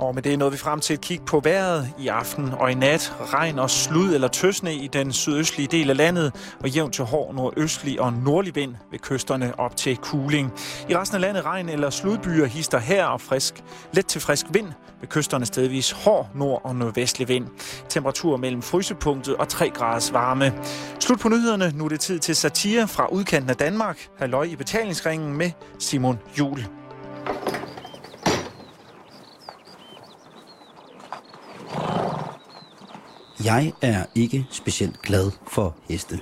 Og med det er noget vi frem til et kig på vejret i aften og i nat. Regn og slud eller tøsne i den sydøstlige del af landet, og jævnt til hård nordøstlig og nordlig vind ved kysterne op til kuling. I resten af landet regn eller sludbyer hister her og frisk, let til frisk vind, ved kysterne stedvis hård nord- og nordvestlig vind. Temperatur mellem frysepunktet og 3 graders varme. Slut på nyhederne. Nu er det tid til satire fra udkanten af Danmark. Halløj i betalingsringen med Simon Jul. Jeg er ikke specielt glad for heste.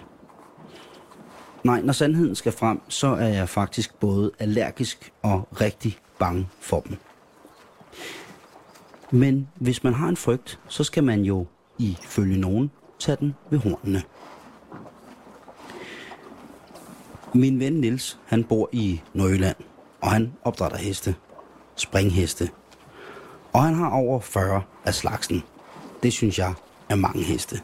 Nej, når sandheden skal frem, så er jeg faktisk både allergisk og rigtig bange for dem. Men hvis man har en frygt, så skal man jo, ifølge nogen, tage den ved hornene. Min ven Nils, han bor i Nordjylland, og han opdrætter heste. Springheste. Og han har over 40 af slagsen. Det synes jeg er mange heste.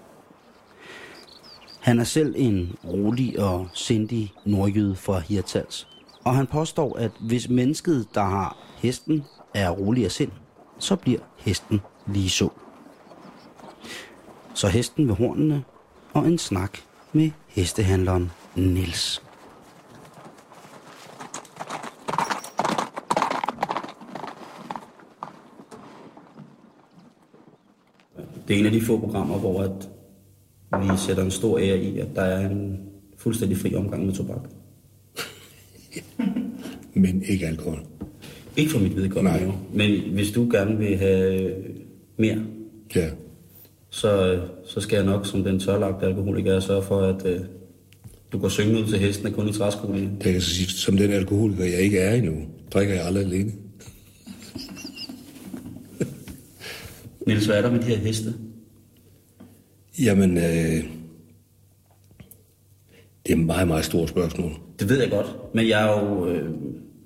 Han er selv en rolig og sindig nordjyde fra Hirtals. Og han påstår, at hvis mennesket, der har hesten, er rolig af sind, så bliver hesten lige så. Så hesten ved hornene og en snak med hestehandleren Nils. Det er en af de få programmer, hvor at vi sætter en stor ære i, at der er en fuldstændig fri omgang med tobak. Men ikke alkohol. Ikke for mit vedkommende, Nej. jo. Men hvis du gerne vil have mere, Ja. så, så skal jeg nok som den tørlagte alkoholiker sørge for, at øh, du går synge ud til hesten kun i træsko lige. Det kan jeg sige, som den alkoholiker, jeg ikke er endnu, drikker jeg aldrig alene. Niels, hvad er der med de her heste? Jamen, øh, det er et meget, meget stort spørgsmål. Det ved jeg godt, men jeg, er jo, øh,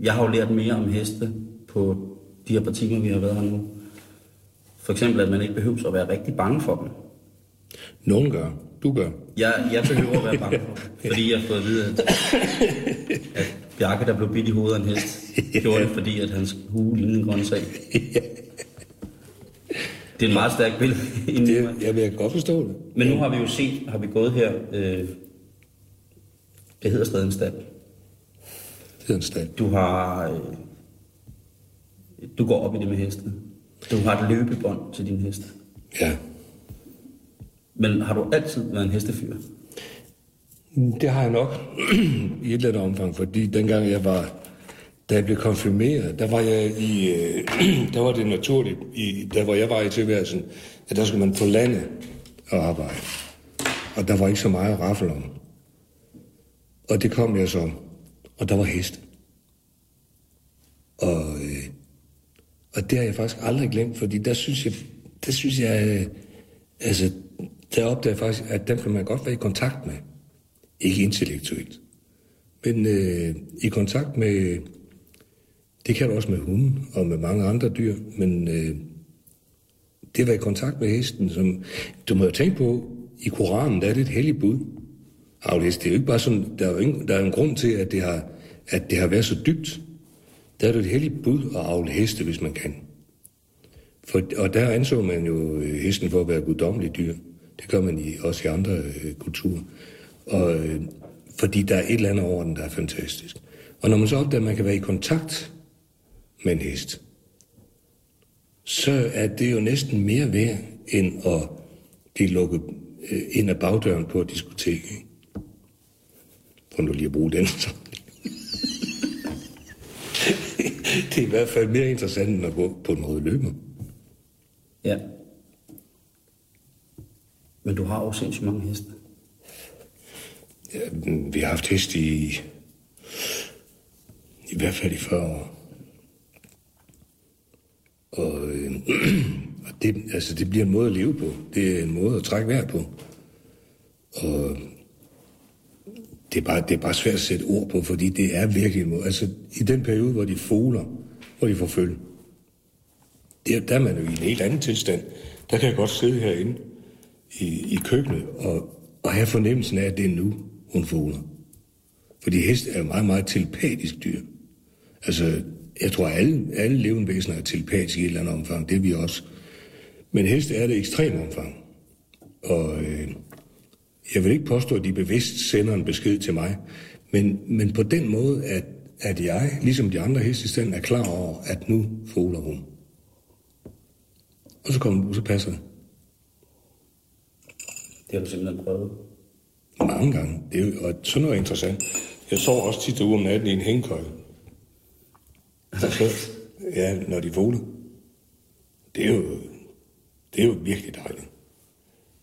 jeg har jo lært mere om heste på de her par timer, vi har været her nu. For eksempel, at man ikke behøver at være rigtig bange for dem. Nogen gør. Du gør. Jeg, jeg behøver at være bange for dem, fordi jeg har fået at vide, at, at Bjarke, der blev bidt i hovedet af en hest, gjorde det, fordi at hans hue lignede en grøn sag. Det er en meget stærk billede. Det, jeg vil godt forstå det. Men nu har vi jo set, har vi gået her, øh, det hedder stadig en stald. Det er en stand. Du har, øh, du går op i det med heste. Du har et løbebånd til din hest. Ja. Men har du altid været en hestefyr? Det har jeg nok i et eller andet omfang, fordi dengang jeg var, da jeg blev konfirmeret, der var jeg i, øh, der var det naturligt, i, der hvor jeg var i tilværelsen, at der skulle man på landet og arbejde. Og der var ikke så meget raffel om. Og det kom jeg så, og der var hest. Og, øh, og det har jeg faktisk aldrig glemt, fordi der synes jeg, der synes jeg, øh, altså, der opdagede jeg faktisk, at dem kan man godt være i kontakt med. Ikke intellektuelt, men øh, i kontakt med, det kan du også med hunden og med mange andre dyr, men øh, det at være i kontakt med hesten, som, du må jo tænke på, i Koranen, der er det et helligt bud. Aflæst, det er jo ikke bare sådan, der er jo ingen, der er en grund til, at det har, at det har været så dybt. Der er det et helligt bud at avle heste, hvis man kan. For, og der anså man jo øh, hesten for at være guddommelig dyr. Det gør man i, også i andre øh, kulturer. Og, øh, fordi der er et eller andet over den, der er fantastisk. Og når man så opdager, at man kan være i kontakt med en hest, så er det jo næsten mere værd, end at blive lukket øh, ind af bagdøren på et diskotek. Ikke? For nu lige at bruge den. det er i hvert fald mere interessant, end at gå på en rød løber. Ja. Men du har jo sindssygt mange heste. Ja, vi har haft hest i, i hvert fald i 40 år. Og, øh, og det, altså, det bliver en måde at leve på. Det er en måde at trække vejr på. Og det er, bare, det er bare svært at sætte ord på, fordi det er virkelig en måde. Altså, i den periode, hvor de foler, hvor de får følge, der, der er man jo i en helt anden tilstand. Der kan jeg godt sidde herinde i, i køkkenet og, og have fornemmelsen af, at det er nu, hun foler. Fordi hest er jo meget, meget telepatisk dyr. Altså, jeg tror, at alle, alle levende væsener er telepatiske i et eller andet omfang. Det er vi også. Men heste er det ekstrem omfang. Og øh, jeg vil ikke påstå, at de bevidst sender en besked til mig. Men, men på den måde, at, at jeg, ligesom de andre heste i stand, er klar over, at nu foler hun. Og så kommer du, så passer det. Det har du simpelthen prøvet. Mange gange. Det er jo, og sådan noget er interessant. Jeg sover også tit ude om natten i en hængekøj. Så, ja, når de vågner. Det er jo, det er jo virkelig dejligt.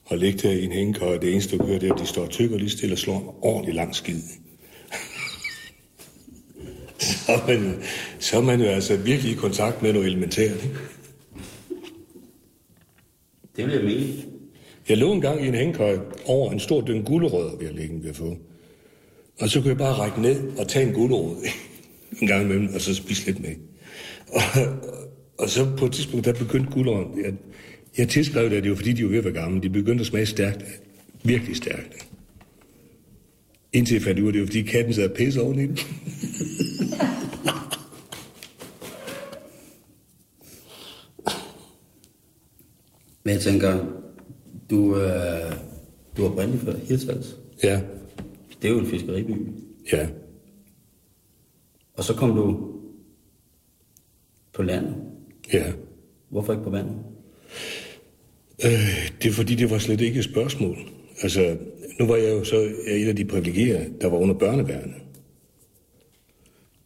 At ligge der i en hængekøj, det eneste du hører, det er, at de står og tykker lige stille og slår en ordentlig lang skid. så, er man, så er man jo altså virkelig i kontakt med noget elementært. Ikke? Det vil jeg mene. Jeg lå en gang i en hængekøj over en stor dynge gulerødder, vi har liggende ved at få. Og så kunne jeg bare række ned og tage en gulerod en gang imellem, og så spise lidt med. Og, og så på et tidspunkt, der begyndte gulerødden, jeg, jeg tilskrev det, at det var fordi, de var ved at være gamle. De begyndte at smage stærkt. Virkelig stærkt. Indtil jeg fandt ud af, det var fordi katten sad og pisse oven i den. Men jeg tænker, du, øh, du er oprindelig fra Hirtshals. Ja, Det er jo en fiskeriby. ja. Og så kom du på landet. Ja. Hvorfor ikke på vandet? Øh, det er fordi, det var slet ikke et spørgsmål. Altså, nu var jeg jo så et af de privilegerede, der var under børneværnet.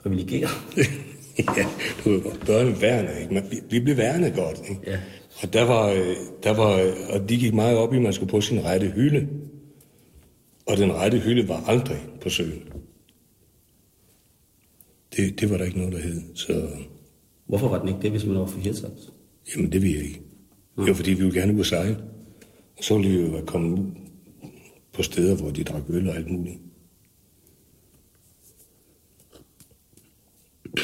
Privilegeret. ja, du ved godt, børneværnet, ikke? Man, vi, vi blev værnet godt, ikke? Ja. Og der var, øh, der var, øh, og de gik meget op i, at man skulle på sin rette hylde. Og den rette hylde var aldrig på søen. Det, det var der ikke noget, der hed. Så, Hvorfor var den ikke det, hvis man var fra Hirtshals? jamen, det vil jeg ikke. Det var fordi, vi ville gerne ud og sejle. Og så ville vi jo være kommet ud på steder, hvor de drak øl og alt muligt.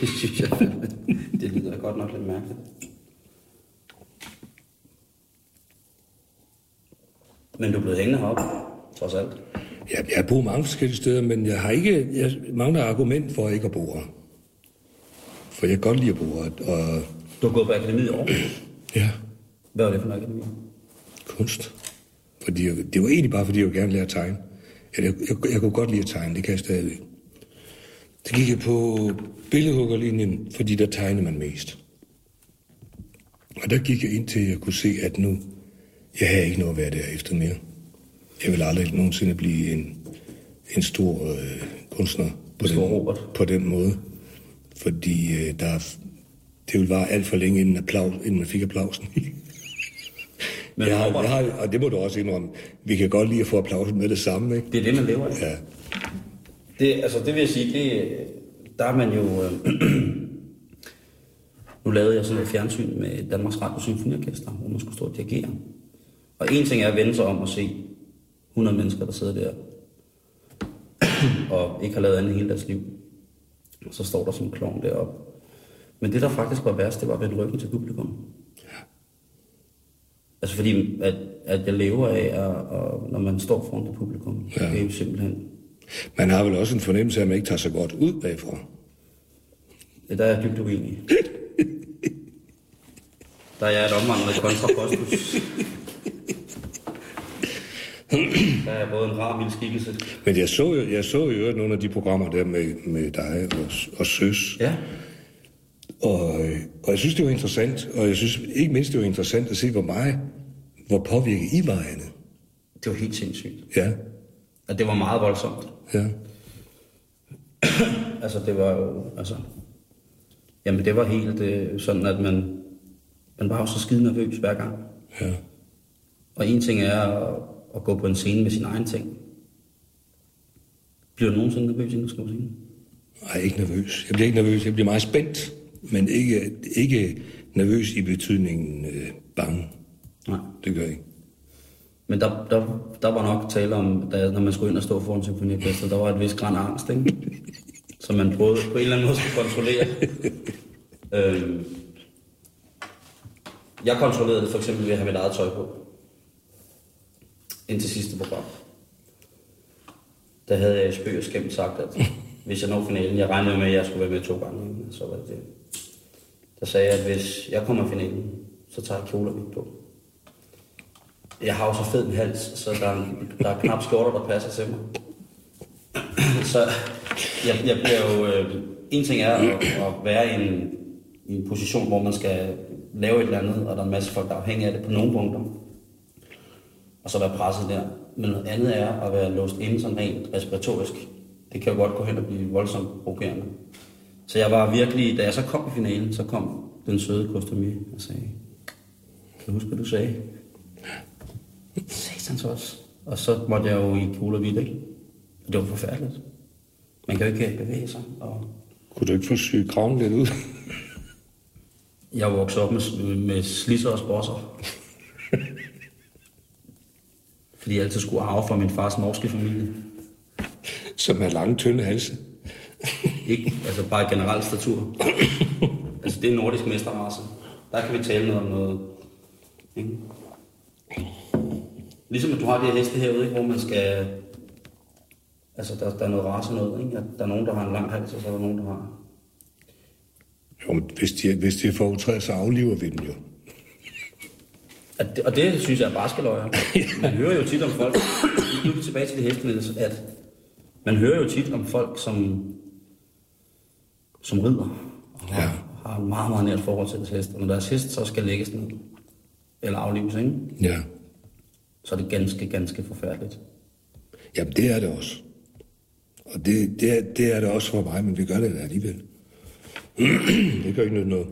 Det synes jeg, det lyder godt nok lidt mærkeligt. Men du er blevet hængende heroppe, trods alt. Jeg, jeg boet mange forskellige steder, men jeg har ikke, jeg mangler argument for ikke at bo her. For jeg kan godt lide at bo her, og Du har gået på akademiet i Aarhus. ja, Hvad var det for en akademi? kunst. Fordi det var egentlig bare, fordi jeg gerne lære at tegne. Jeg, jeg, jeg, jeg kunne godt lide at tegne, det kan jeg stadig. Så gik jeg på billedhuggerlinjen, fordi der tegnede man mest. Og der gik jeg ind til, at jeg kunne se, at nu, jeg havde ikke noget at være der efter mere. Jeg vil aldrig nogensinde blive en, en stor øh, kunstner på Stor den, Robert. på den måde. Fordi øh, der, er- det ville vare alt for længe, inden, applaus, inden man fik applausen. Men jeg, har, jeg har, og det må du også indrømme. Vi kan godt lide at få applausen med det samme, ikke? Det er det, man lever af. Ja. Det, altså, det vil jeg sige, det, der er man jo... Øh, nu lavede jeg sådan et fjernsyn med Danmarks Radio Symfoniorkester, hvor man skulle stå og dirigere. Og en ting er at vende sig om og se 100 mennesker, der sidder der, og ikke har lavet andet hele deres liv. Og så står der som en klovn deroppe. Men det, der faktisk var værst, det var at vende ryggen til publikum. Altså fordi, at, at jeg lever af, at, og, når man står foran det publikum, ja. Ja. det er jo simpelthen Man har vel også en fornemmelse af, at man ikke tager så godt ud bagfra. Det der er jeg dybt uenig. Der er jeg et omvandret kontrapostus. Der er både en rar mild skikkelse. Men jeg så jo, jeg så jo nogle af de programmer der med, med dig og, og Søs. Ja, Og, øh, og jeg synes, det var interessant. Og jeg synes ikke mindst, det var interessant at se, hvor meget, hvor påvirket I var af det. det var helt sindssygt. Ja, Og det var meget voldsomt. ja. Altså, det var jo, altså... Jamen, det var helt øh, sådan, at man, man var jo så skide nervøs hver gang. ja. Og en ting er at, gå på en scene med sin egen ting. Bliver du nogensinde nervøs, inden du skal på scenen? Nej, ikke nervøs. Jeg bliver ikke nervøs. Jeg bliver meget spændt, men ikke, ikke nervøs i betydningen øh, bange. Nej. Det gør jeg ikke. Men der, der, der var nok tale om, da, når man skulle ind og stå foran symfoniorkester, der var et vis græn angst, ikke? Som man prøvede på en eller anden måde skulle kontrollere. øhm, jeg kontrollerede det for eksempel ved at have mit eget tøj på. Indtil sidste program. Der havde jeg spøg og skæmt sagt, at hvis jeg når finalen. Jeg regnede med, at jeg skulle være med to gange. Så var det det. Der sagde jeg, at hvis jeg kommer i finalen, så tager jeg kjoler på. Jeg har jo så fed en hals, så der er, der er knap skjorter, der passer til mig. Så jeg, jeg bliver jo... Øh, en ting er at, at være i en, i en position, hvor man skal lave et eller andet, og der er en masse folk, der er afhængige af det på nogle punkter. Og så være presset der. Men noget andet er at være låst inde sådan rent respiratorisk. Det kan jo godt gå hen og blive voldsomt provokerende. Så jeg var virkelig, da jeg så kom i finalen, så kom den søde Kostomi og sagde, kan du huske, hvad du sagde? Satans også. Og så måtte jeg jo i kjole og hvidt, ikke? Og det var forfærdeligt. Man kan jo ikke bevæge sig. Og Kunne du ikke få sygt kraven lidt ud? jeg voksede op med, med slisser og sprosser. Fordi jeg altid skulle arve fra min fars norske familie. Som er lange, tynde halse. Ikke, altså bare generelt statur. altså det er nordisk mesterrace. Der kan vi tale noget om noget. Ikke? Ligesom at du har de her heste herude, ikke? hvor man skal... Altså der, der er noget race noget, ikke? At der er nogen, der har en lang hals, og så er der nogen, der har... Jo, men hvis de, hvis de får utræet, så afliver vi dem jo. At det, og det synes jeg er barskeløjer. Man hører jo tit om folk, nu er vi tilbage til det Niels, at man hører jo tit om folk, som, som rider, og har, Ja. har et meget, meget nært forhold til deres hest. Og når deres hest så skal lægges ned, eller aflives, ikke? Ja. så er det ganske, ganske forfærdeligt. Jamen, det er det også. Og det, det, er, det er det også for mig, men vi gør det da alligevel. det gør ikke noget, noget.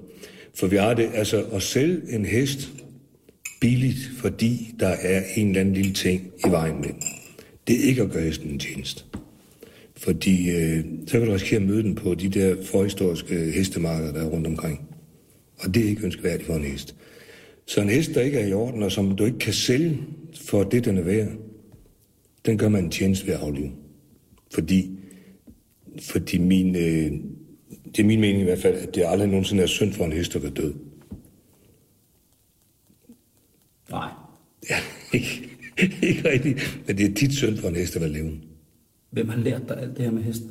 For vi har det, altså at sælge en hest billigt, fordi der er en eller anden lille ting i vejen med den. Det er ikke at gøre hesten en tjeneste. Fordi øh, så kan du risikere at møde den på de der forhistoriske hestemarkeder, der er rundt omkring. Og det er ikke ønskværdigt for en hest. Så en hest, der ikke er i orden, og som du ikke kan sælge for det, den er værd, den gør man en tjeneste ved at aflive. Fordi, fordi min, øh, det er min mening i hvert fald, at det aldrig nogensinde er synd for en hest at være død. Nej. Ja, ikke, ikke rigtigt, men det er tit synd for en hest at være levende. Hvem har lært dig alt det her med heste?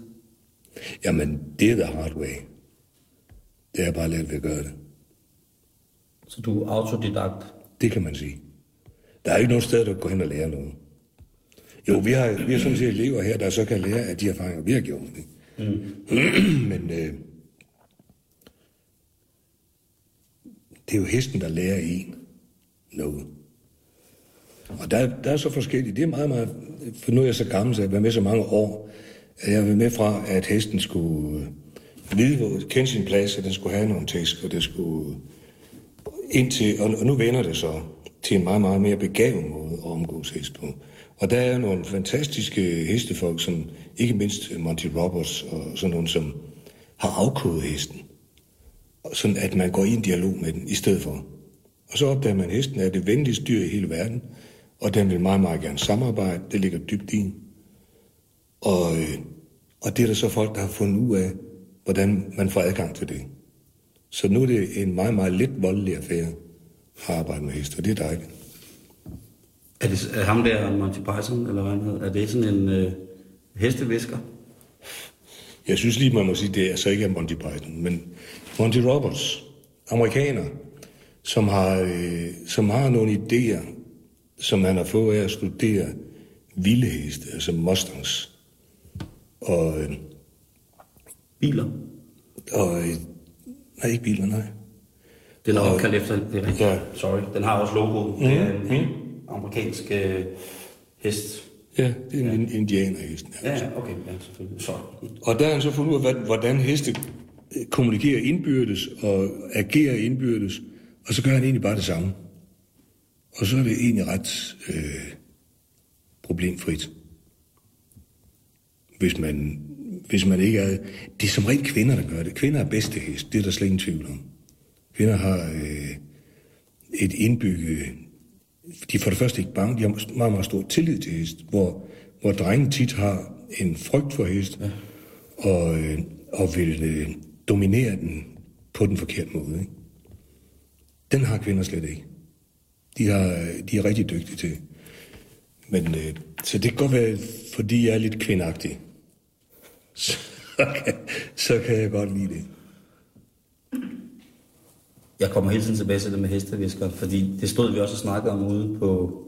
Jamen, det er the hard way. Det er bare let ved at gøre det. Så du er autodidakt. Det kan man sige. Der er ikke nogen sted, du kan gå hen og lære noget. Jo, vi har, vi har sådan set elever her, der så kan lære af de erfaringer, vi har gjort. Ikke? Mm. Men øh, det er jo hesten, der lærer en noget. Og der, der er så forskelligt. Det er meget, meget... For nu er jeg så gammel, så jeg har været med så mange år, at jeg har været med fra, at hesten skulle øh, vide, hvor, kende sin plads, at den skulle have nogle tæsk, og det skulle indtil, og, og nu vender det så til en meget, meget mere begavet måde at omgås hest på. Og der er nogle fantastiske hestefolk, som ikke mindst Monty Roberts og sådan nogle, som har afkodet hesten. Sådan at man går i en dialog med den i stedet for. Og så opdager man, at hesten er det venligste dyr i hele verden, og den vil meget, meget gerne samarbejde. Det ligger dybt i. Og, øh, og det er der så folk, der har fundet ud af, hvordan man får adgang til det. Så nu er det en meget, meget lidt voldelig affære at arbejde med heste, og det er dejligt. Er det er ham der, Monty Python, eller hvad han hedder? Er det sådan en øh, hestevisker? Jeg synes lige, man må sige, det er så ikke af Monty Python, men Monty Roberts, amerikaner, som har, øh, som har nogle idéer, som han har fået af at studere vilde heste, altså Mustangs. Og, øh, Biler. og øh, nej, ikke biler, nej. Den er opkaldt efter, det er rigtigt. Ja. Sorry. Den har også logo. Mm. Det er en amerikansk øh, hest. Ja, det er en ja. indianerhesten. Ja, ja, okay. Ja, selvfølgelig. Sorry. Og der har han så fundet ud af, hvordan heste øh, kommunikerer indbyrdes og agerer indbyrdes, og så gør han egentlig bare det samme. Og så er det egentlig ret øh, problemfrit. Hvis man, hvis man ikke er... Det er som regel kvinder, der gør det. Kvinder er bedste hest, det er der slet ingen tvivl om. Kvinder har øh, et indbygget... De er for det første ikke bange, de har meget, meget stor tillid til hest, hvor, hvor drenge tit har en frygt for hest, ja. og, øh, og vil øh, dominere den på den forkerte måde. Ikke? Den har kvinder slet ikke. De, har, de er rigtig dygtige til. Men, øh, så det kan godt være, fordi jeg er lidt kvindagtig. Så, kan, så kan jeg godt lide det. Jeg kommer hele tiden tilbage til det med hestevisker, fordi det stod vi også og snakkede om ude på,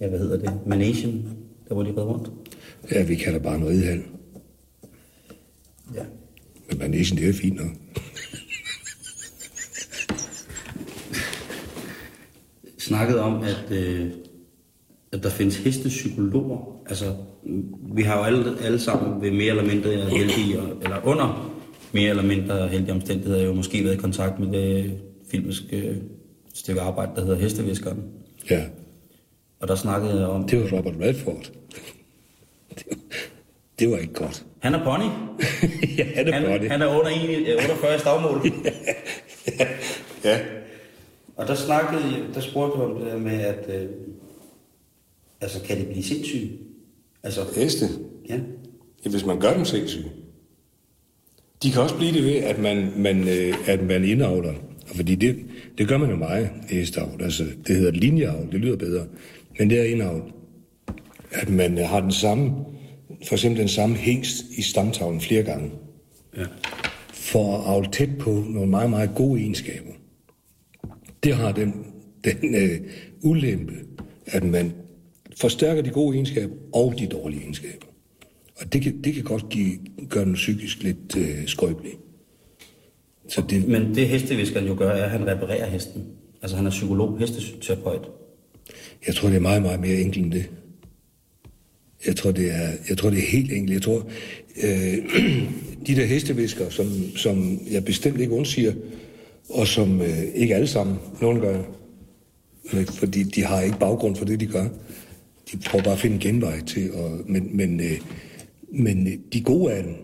ja, hvad hedder det, Managen, der hvor de red rundt. Ja, vi kalder bare noget idehal. Ja. Men manesien, det er fint nok. Snakket om, at, øh, at der findes hestepsykologer. Altså, vi har jo alle, alle sammen ved mere eller mindre heldige, eller under mere eller mindre heldige omstændigheder, jo måske været i kontakt med det filmiske stykke arbejde, der hedder Hesteviskeren. Ja, Og der snakkede jeg om... det var Robert Redford. Det var, det var ikke godt. Han er pony. ja, han er Han, godt. han er under 1, øh, 48 i stavmål. Ja. Og der snakkede jeg, der spurgte jeg om det der med, at... Øh, altså, kan det blive sindssygt? Altså, Heste, ja. ja, hvis man gør dem sindssyge. De kan også blive det ved, at man, man, øh, at man indavler. Fordi det, det gør man jo meget hesteavl. Altså, det hedder linjeavl, det lyder bedre. Men det er indavl. At man øh, har den samme, for eksempel den samme hængst i stamtavlen flere gange. ja. For at avle tæt på nogle meget, meget gode egenskaber. Det har den, den øh, ulempe, at man forstærker de gode egenskaber og de dårlige egenskaber. Og det kan, det kan godt give, gøre den psykisk lidt øh, skrøbelig. Så det, Men det hesteviskeren jo gør, er, at han reparerer hesten. Altså, han er psykolog, hesteterapeut. jeg tror, det er meget, meget mere enkelt end det. Jeg tror, det er, jeg tror, det er helt enkelt. Jeg tror, øh, de der hestevisker, som, som jeg bestemt ikke undsiger, og som øh, ikke alle sammen, nogen gør, øh, fordi de har ikke baggrund for det, de gør. De prøver bare at finde en genvej til, og, men, men, øh, men øh, de gode af dem,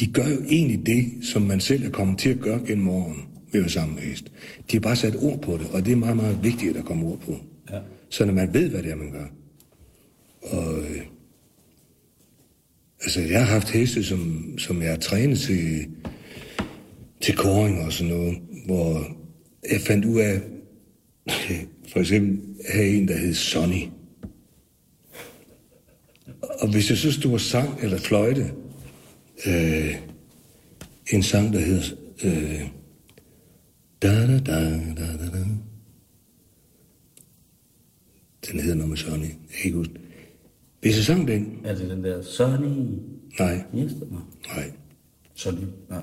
de gør jo egentlig det, som man selv er kommet til at gøre gennem årene ved at med hest. De har bare sat ord på det, og det er meget, meget vigtigt, at der kommer ord på. Ja. Så når man ved, hvad det er, man gør. Og, øh, altså, jeg har haft heste, som, som jeg har trænet til, til koring og sådan noget, hvor jeg fandt ud af, for eksempel have en, der hed Sonny. Og hvis jeg så stod og sang eller fløjte, øh, en sang, der hedder øh, da da da da da da den hedder noget med Sonny. Jeg kan ikke huske. Hvis jeg sang den? Er det den der Sonny? Nej, Yes, nej. Sonny, nej.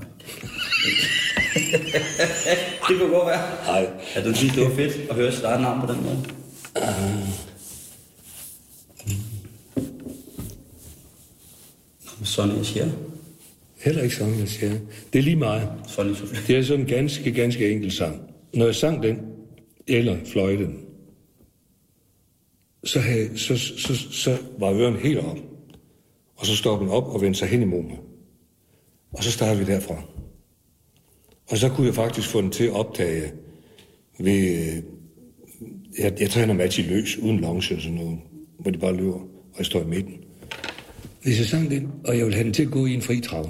det kunne godt være. Nej. Ja, du synes, det var fedt at høre sit eget navn på den måde. Sonny, jeg siger. Heller ikke sådan, jeg siger. Det er lige meget. Sonny Sofie. Det er sådan en ganske, ganske enkel sang. Når jeg sang den, eller fløjte den, så, havde, så, så, så var øren helt op. Og så stoppede den op og vendte sig hen imod mig. Og så startede vi derfra. Og så kunne jeg faktisk få den til at optage ved... Jeg, jeg træner match i løs, uden longe og sådan noget, hvor de bare løber, og jeg står i midten. Hvis jeg sang den, og jeg ville have den til at gå i en fri trav,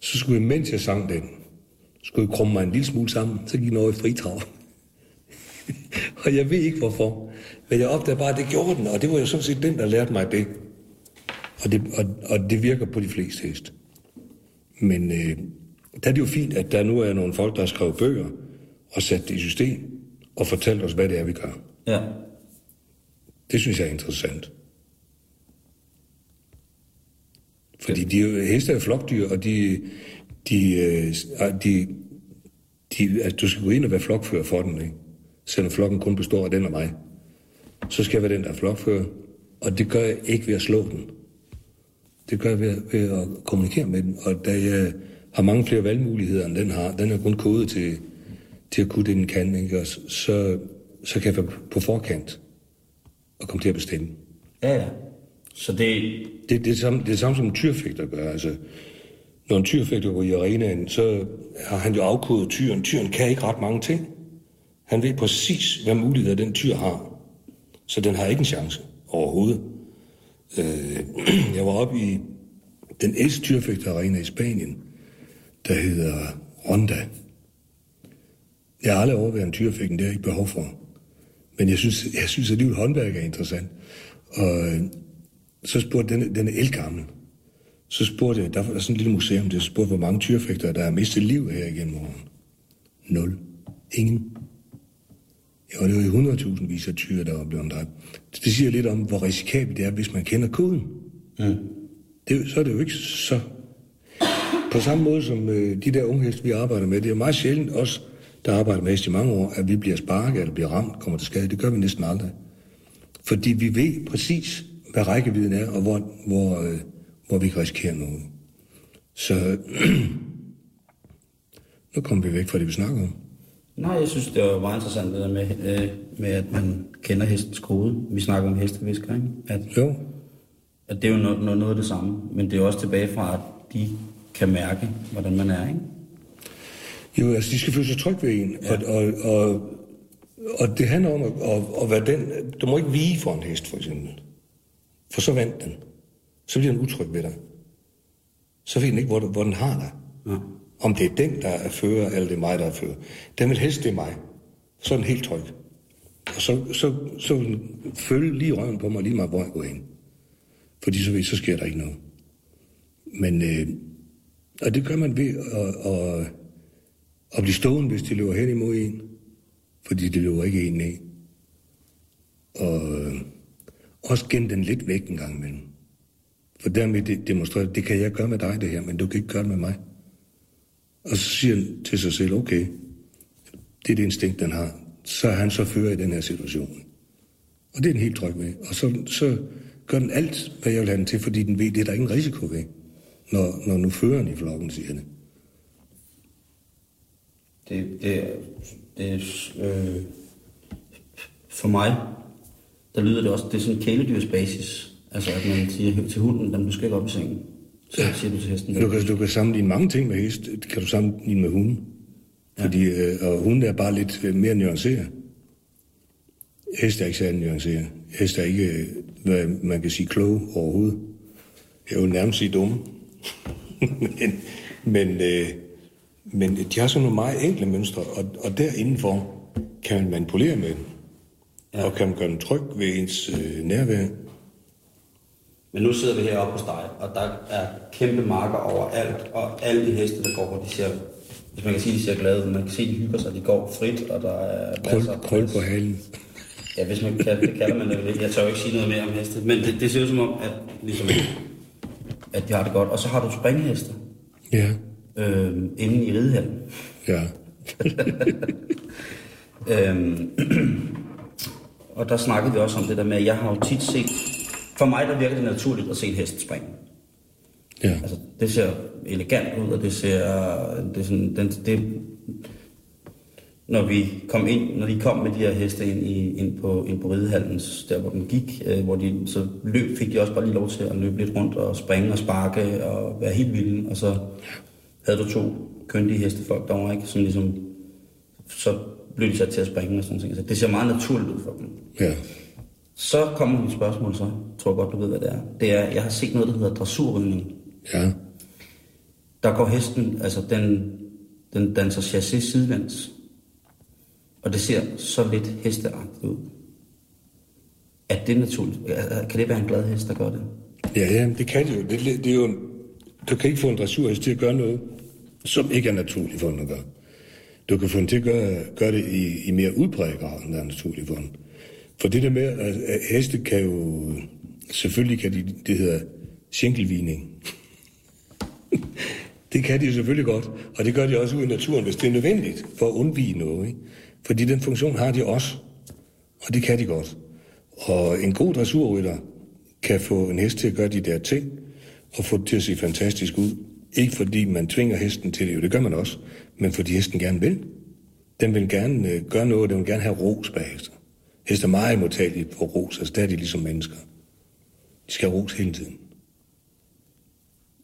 så skulle jeg, mens jeg sang den, skulle jeg krumme mig en lille smule sammen, så gik den over i fri trav. og jeg ved ikke hvorfor, men jeg opdagede bare, at det gjorde den, og det var jo sådan set den, der lærte mig det. Og det, og, og det virker på de fleste heste. Men øh, der er det jo fint, at der nu er nogle folk, der har skrevet bøger og sat det i system og fortalt os, hvad det er, vi gør. Ja. Det synes jeg er interessant. Fordi de, er jo- heste er flokdyr, og de, de, øh, de, de, altså, du skal gå ind og være flokfører for den, ikke? selvom flokken kun består af den og mig. Så skal jeg være den, der er flokfører, og det gør jeg ikke ved at slå den. Det gør jeg ved, ved at kommunikere med den, og da jeg har mange flere valgmuligheder, end den har, den er kun kodet til, til at kunne det, den kan, ikke? Og så, så kan jeg være på forkant og komme til at bestemme. Ja, ja. Så det... Det, det, er det, samme, det er samme som en tyrfægter gør. Altså, når en tyrfægter går i arenaen, så har han jo afkodet tyren. Tyren kan ikke ret mange ting. Han ved præcis, hvad muligheder den tyr har. Så den har ikke en chance overhovedet. Øh, jeg var oppe i den ældste tyrfægterarena i Spanien, der hedder Ronda. Jeg har aldrig overvejet en tyrfægten, det har jeg ikke behov for. Men jeg synes, jeg synes at livet håndværk er interessant. Og øh, så spurgte den, den er elgammel. Så spurgte jeg, der var sådan et lille museum, der spurgte, hvor mange tyrefægter, der har mistet liv her igennem årene. Nul. Ingen. Ja, det var jo 100.000 vis af tyre, der var blevet dræbt. Det siger lidt om, hvor risikabelt det er, hvis man kender koden. Mm. Det, så er det jo ikke så... På samme måde som øh, de der unge heste, vi arbejder med, det er jo meget sjældent os, der arbejder med heste i mange år, at vi bliver sparket eller bliver ramt, kommer til skade. Det gør vi næsten aldrig. Fordi vi ved præcis, hvad rækkevidden er, og hvor, hvor, øh, hvor vi kan risikere noget. Så nu kommer vi væk fra det, vi snakker om. Nej, jeg synes, det var meget interessant det der med, øh, med at man kender hestens kode. Vi snakker om hestevisker, ikke? At, Jo, at det er jo noget, noget, noget af det samme, men det er også tilbage fra, at de kan mærke, hvordan man er, ikke? Jo, altså de skal føle sig trygge ved en, ja. og, og, og, og det handler om at, at, at være den, du må ikke vige for en hest, for eksempel. For så vandt den. Så bliver den utryg ved dig. Så ved den ikke, hvor, hvor den har dig. Ja. Om det er den, der er fører, eller det er mig, der er fører. Den vil helst, det er mig. Så helt tryg. Og så, så, så vil den følge lige røven på mig, lige meget hvor jeg går ind. Fordi så ved, så sker der ikke noget. Men, øh, og det gør man ved at, at, at blive stående, hvis de løber hen imod en. Fordi det løber ikke en ned. Og øh, også gemme den lidt væk en gang imellem. For dermed det demonstrerer, det kan jeg gøre med dig det her, men du kan ikke gøre det med mig. Og så siger han til sig selv, okay, det er det instinkt, den har. Så er han så fører i den her situation. Og det er den helt tryg ved. Og så, så gør den alt, hvad jeg vil have den til, fordi den ved, det er der ingen risiko ved, når, når nu føreren i flokken siger det. Det, det, det øh, for mig, der lyder det også, det er sådan en kæledyrsbasis. Altså at man siger til hunden, den du skal ikke op i sengen. Så siger du til hesten. Du kan, du kan sammenligne mange ting med hest. Det kan du sammenligne med hunden. Fordi, øh, og hunden er bare lidt øh, mere nuanceret. Hest er ikke særlig nuanceret. Hest er ikke, øh, hvad man kan sige, klog overhovedet. Jeg vil nærmest sige dumme. men, men, øh, men de har sådan nogle meget enkle mønstre, og, og derindenfor kan man manipulere med dem. Ja. Og kan man gøre dem tryg ved ens øh, nærvær. Men nu sidder vi heroppe hos dig, og der er kæmpe marker overalt, og alle de heste, der går, de ser, hvis man kan sige, de ser glade ud, man kan se, de hygger sig, de går frit, og der er masser af krøl på halen. Ja, hvis man kan, det kalder man det. Jeg tør jo ikke sige noget mere om heste, men det, det ser ud som om, at, ligesom, at de har det godt. Og så har du springheste Ja, øh, inde i ridehallen. ja. Øhm, og der snakkede vi også om det der med, at jeg har jo tit set, for mig der virker det naturligt at se en hest springe. ja. Altså, det ser elegant ud, og det ser, det er sådan, den, det, når vi kom ind, når de kom med de her heste ind, i, ind på, ind på ridehallen, der hvor den gik, øh, hvor de så løb, fik de også bare lige lov til at løbe lidt rundt og springe og sparke og være helt vilde, og så havde du to køndige hestefolk derovre, ikke, som ligesom, så blev de sat til at springe og sådan noget. Så det ser meget naturligt ud for dem. ja. Så kommer mit spørgsmål så, tror jeg godt, du ved, hvad det er. Det er, jeg har set noget, der hedder dressurridning. Ja, Der går hesten, altså den, den danser chassis sidelæns. Og det ser så lidt hesteagtigt ud. Er det naturligt? Kan det være en glad hest, der gør det? ja, ja det kan det jo. Det, det er jo du kan ikke få en dressurhest til at gøre noget, som ikke er naturligt for den at gøre. Du kan få den til at gøre, gøre det i, i mere udpræget grad, end der er naturligt for den. For det der med, at, at heste kan jo... Selvfølgelig kan de, det hedder skænkelvigning. det kan de jo selvfølgelig godt, og det gør de også ude i naturen, hvis det er nødvendigt for at undvige noget. Ikke? Fordi den funktion har de også, og det kan de godt. Og en god dressurrytter kan få en hest til at gøre de der ting, og få det til at se fantastisk ud. Ikke fordi man tvinger hesten til det, jo det gør man også, men fordi hesten gerne vil. Den vil gerne øh, gøre noget, den vil gerne have ros bagefter. Heste er meget modtagelige på ros, altså der er de ligesom mennesker. De skal have ros hele tiden.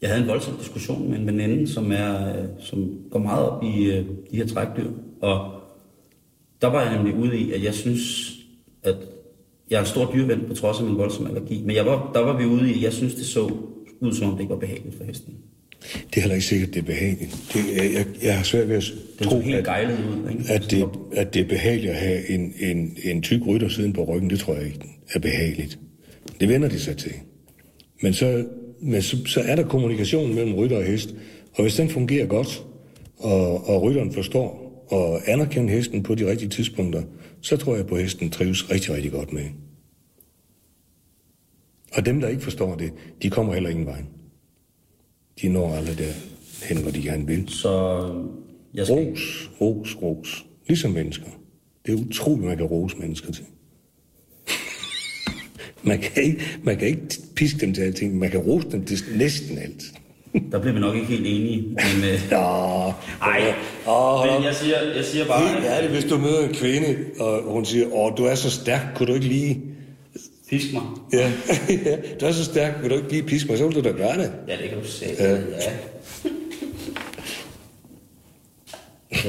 Jeg havde en voldsom diskussion med en veninde, som, er, øh, som går meget op i øh, de her trækdyr. Og der var jeg nemlig ude i, at jeg synes, at jeg er en stor dyreven på trods af min voldsomme allergi. Men jeg var, der var vi ude i, at jeg synes, det så ud, som om det ikke var behageligt for hesten. Det er heller ikke sikkert, det er behageligt. Det, jeg, jeg, jeg har svært ved at tro, at, ud. Ikke? at, det, at det er behageligt at have en, en, en tyk rytter siden på ryggen. Det tror jeg ikke er behageligt. Det vender de sig til. Men så, men så, så er der kommunikation mellem rytter og hest. Og hvis den fungerer godt, og, og rytteren forstår og anerkender hesten på de rigtige tidspunkter, så tror jeg på, at hesten trives rigtig, rigtig godt med. Og dem, der ikke forstår det, de kommer heller ingen vej. De når aldrig derhen, hvor de gerne vil. Så jeg skal... Ros, ros, ros. Ligesom mennesker. Det er utroligt, man kan rose mennesker til. man, kan ikke, man kan ikke piske dem til alting, man kan rose dem til næsten alt. Der bliver vi nok ikke helt enige. Men, øh, Ja, ej, Åh, men jeg siger, jeg siger bare... Helt ærligt, hvis du møder en kvinde, og hun siger, åh, du er så stærk, kunne du ikke lige... Fisk mig. Ja, ja, du er så stærk, vil du ikke lige piske mig, så vil du da gøre det. Ja, det kan du se. Ja. Ja.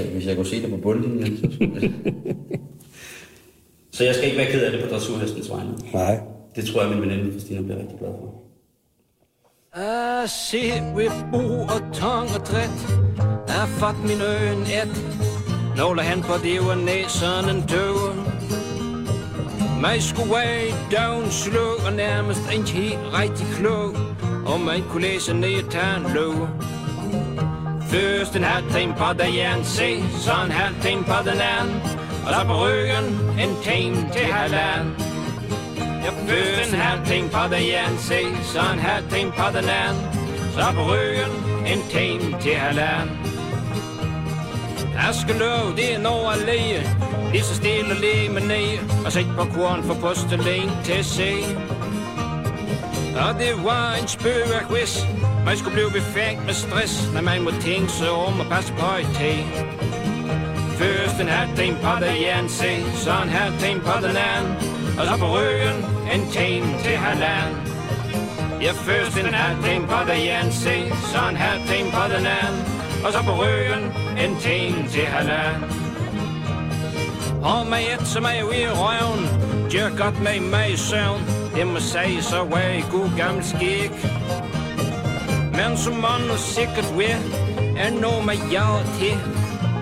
Hvis jeg kunne se det på bundlinjen, så skulle jeg... Så jeg skal ikke være ked af det på dressurhestens vegne. Nej. Det tror jeg, min veninde Christina bliver rigtig glad for. Jeg ser ved bo og tong og træt Jeg fået min øen et Nogle han på det var næsen en døve man skulle være down slow Og nærmest ikke helt rigtig klog Og man kunne læse ned og tage en lov Først en halv time på den jern, se Så en halv time på den anden Og så på ryggen en time til halvanden jeg først en halv time på den jern, se, så en halv time på den anden. Så på ryggen en time til halvanden. Jeg det er når at læge. Lige så stille og læge med ned, og sæt på korn for postelæn til at se. Og det var en spøgerquiz. Man skulle blive befængt med stress, når man må tænke sig om og passe på et tag. Først en halv time på det ene se, så en halv time på den anden. Og så på ryggen en time til halvanden. Ja, først en halv time på det ene se, så en halv time på den anden. Og så på ryggen en time til halvanden. Og med et som er i røven, gør godt med mig i søvn. Det må sige så var i god gammel skik. Men som man nu sikkert ved, er noget med jeg til,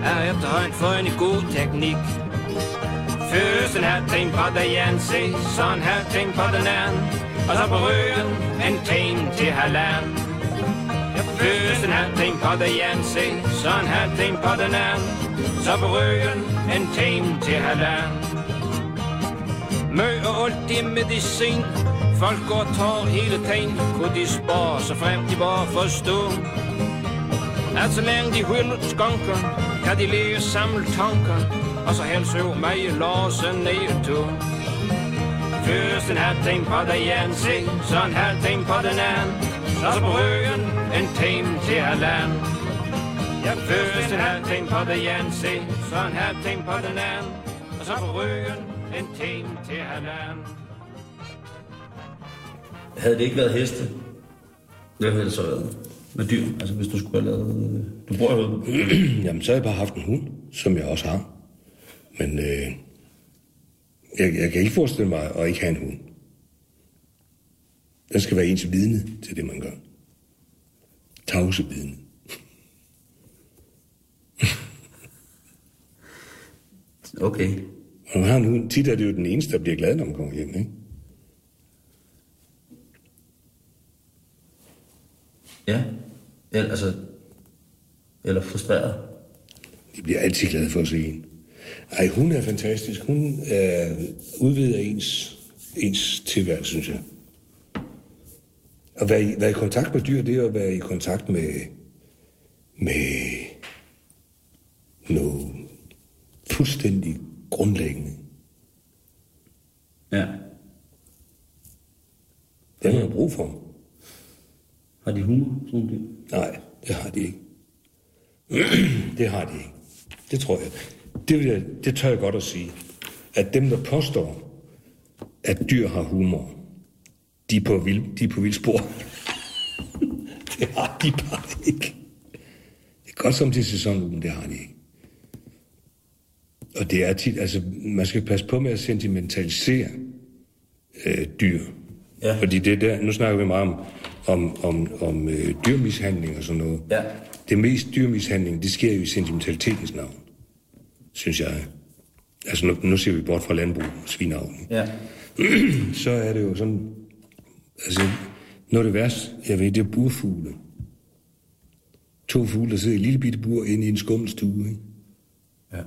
er efterhånden for en god teknik. Først en halv ting på den ene se, så en halv ting på den anden. Og så på ryggen en ting til halvanden. Ja, først en halv på det ene så en halv ting på den anden. Så på ryggen en time til halvand. Mø og alt i medicin, folk går og tager hele tiden. Kunne de spare så frem de bare forstå. At så længe de hylder skonker, kan de leve samle tanker. Og så helst jo mig i låsen ned to. Først en halv time på det ene så en halv time på den anden. Så så på ryggen en time til halvanden. Ja, først en halv time på den ene se, så en halv time på den anden. Og så på ryggen en time til halvanden. Havde det ikke været heste, hvad havde det så været? Med dyr, altså hvis du skulle have lavet... Du bor jo Jamen, så har jeg bare haft en hund, som jeg også har. Men øh, jeg, jeg kan ikke forestille mig at ikke have en hund. Den skal være ens vidne til det, man gør. Tavse vidne. Okay. Og har en hund, tit er det jo den eneste, der bliver glad, når man kommer hjem, ikke? Ja. Eller, altså... Eller frustreret. De bliver altid glade for at se en. Ej, hun er fantastisk. Hun er udvider ens, ens tilværelse, synes jeg. At være i, være i kontakt med dyr, det er at være i kontakt med, med noget fuldstændig grundlæggende. Ja. Det har man brug for. Har de humor, sådan nogle dyr? Nej, det har de ikke. det har de ikke. Det tror jeg. Det, vil jeg, det tør jeg godt at sige. At dem, der påstår, at dyr har humor, de er på, vild, de er på vildspor. det har de bare ikke. Det er godt som til sæsonen, men det har de ikke. Og det er tit, altså, man skal passe på med at sentimentalisere øh, dyr. Ja. Fordi det er der, nu snakker vi meget om, om, om, om øh, dyrmishandling og sådan noget. Ja. Det mest dyrmishandling, det sker jo i sentimentalitetens navn, synes jeg. Altså nu, nu ser vi bort fra landbrug og svinavlen. Ja. Så er det jo sådan, altså Noget af det værste, jeg ved, det er burfugle. To fugle, der sidder i et lille bitte bur inde i en skummelstue. Ikke? Ja,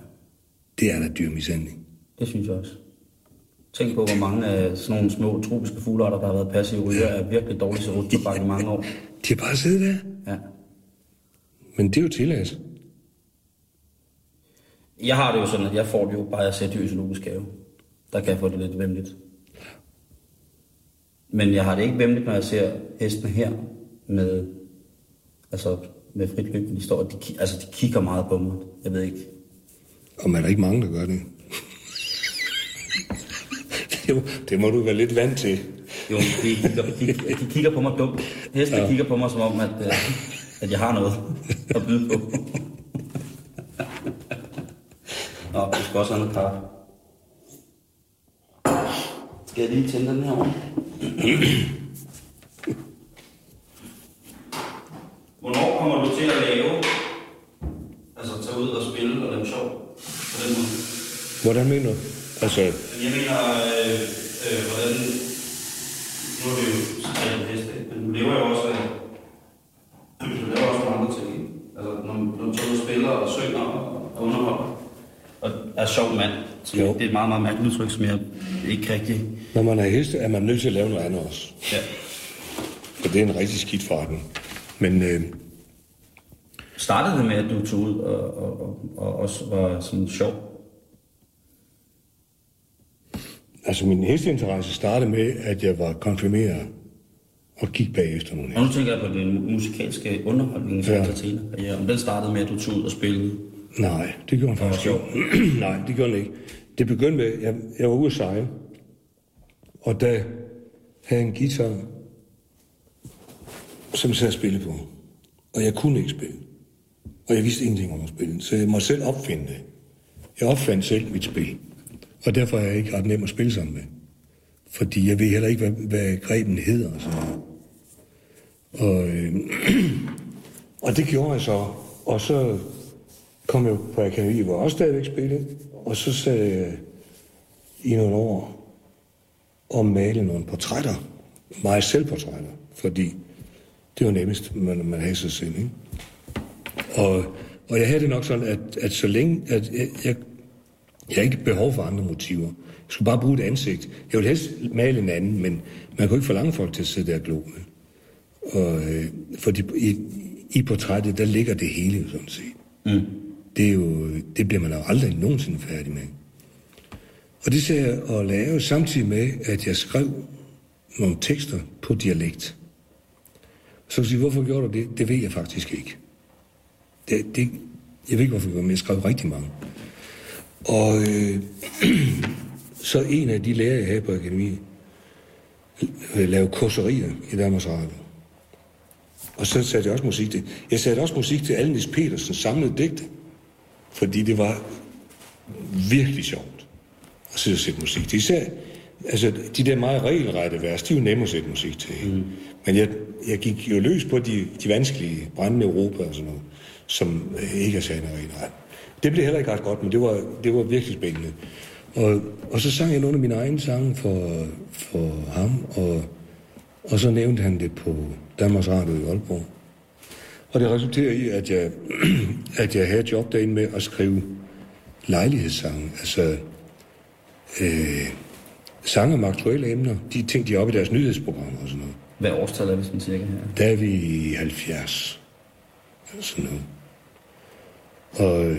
Det er da dyrmishandling. det synes jeg også. Tænk på, hvor mange af sådan nogle små tropiske fuglearter, der har været passive ryger, er virkelig dårligt til rutobak i mange år. De har bare siddet der. Ja. Men det er jo tilladt. Jeg har det jo sådan, at jeg får det jo bare at sætte i zoologisk have. Der kan jeg få det lidt vemmeligt. Men jeg har det ikke vemmeligt, når jeg ser hestene her med, altså med frit løb, de står, de, altså de kigger meget på mig. Jeg ved ikke. Og man er der ikke mange, der gør det. det, det må du være lidt vant til. Jo, de kigger, de, de kigger på mig dumt. Hestene ja. kigger på mig som om, at, øh, at jeg har noget at byde på. Nå, vi skal også have noget kaffe. Skal jeg lige tænde den her over? Hvornår kommer du til at lave, altså tage ud og spille og lave sjov på den måde? Hvordan mener du? Altså, Jeg mener, øh, øh, hvordan... Nu er det jo talt heste, men du lever jo også af... Du laver også nogle andre ting. ikke? Altså, når, når du tager ud og spiller og synger og, og underholder. Og er sjov mand. Så Jo. det er et meget, meget mærkeligt udtryk, som jeg ikke rigtig... når man er heste, er man nødt til at lave noget andet også. Ja. For det er en rigtig skidt forretning. Men øh, Startede det med, at du tog ud og, og, og, og også var sådan sjov? altså min hesteinteresse startede med, at jeg var konfirmeret og gik bagefter nogle Og heste. nu tænker jeg på den musikalske underholdning, Ja. ja. Om den startede med, at du tog ud og spillede. Nej, det gjorde han faktisk ikke. Nej, det gjorde han ikke. Det begyndte med, jeg, jeg var ude at sejle, og der havde en guitar, som jeg sad og spille på. Og jeg kunne ikke spille. Og jeg vidste ingenting om at spille, så jeg måtte selv opfinde det. Jeg opfandt selv mit spil. Og derfor er jeg ikke ret nem at spille sammen med. Fordi jeg ved heller ikke, hvad, hvad greben hedder. og. Og, øh, og det gjorde jeg så. Og så kom jeg på akademi, hvor jeg også stadigvæk spillede. Og så sad jeg i nogle år og malede nogle portrætter. Meget selvportrætter. Fordi det var nemmest, man, man havde sig selv. Ikke? Og, og jeg havde det nok sådan, at, at så længe, at jeg, jeg, jeg ikke behov for andre motiver. Jeg skulle bare bruge et ansigt. Jeg ville helst male en anden, men man kunne ikke forlange folk til at sidde der og glo. Og, øh, fordi i, i portrættet, der ligger det hele sådan set. Mm. Det, er jo, det bliver man jo aldrig nogensinde færdig med. Og det ser jeg og lave samtidig med, at jeg skrev nogle tekster på dialekt. Så sige, hvorfor gjorde du det? Det ved jeg faktisk ikke. Det, det, jeg ved ikke, hvorfor jeg gjorde det, men jeg skrev rigtig mange. Og øh, så en af de lærere, jeg havde på akademiet, øh, lavede kurserier i Danmarks Radio. Og så satte jeg også musik til. Jeg satte også musik til Alnis Petersens samlede digte. Fordi det var virkelig sjovt at sidde og sætte musik til. Især, altså, de der meget regelrette vers, de er jo nemme at sætte musik til. Mm. Men jeg, jeg gik jo løs på de, de vanskelige brændende Europa og sådan noget, som øh, ikke er særlig regelret. Det blev heller ikke ret godt, men det var, det var virkelig spændende. Og, og så sang jeg nogle af mine egne sange for, for ham, og, og så nævnte han det på Danmarks Radio i Aalborg. Og det resulterer i, at jeg, at jeg havde et job derinde med at skrive lejlighedssange. Altså øh, sange om aktuelle emner. De ting, de er oppe i deres nyhedsprogrammer og sådan noget. Hvad årstal er vi sådan cirka her? Der er vi i 70. eller Sådan noget. Og,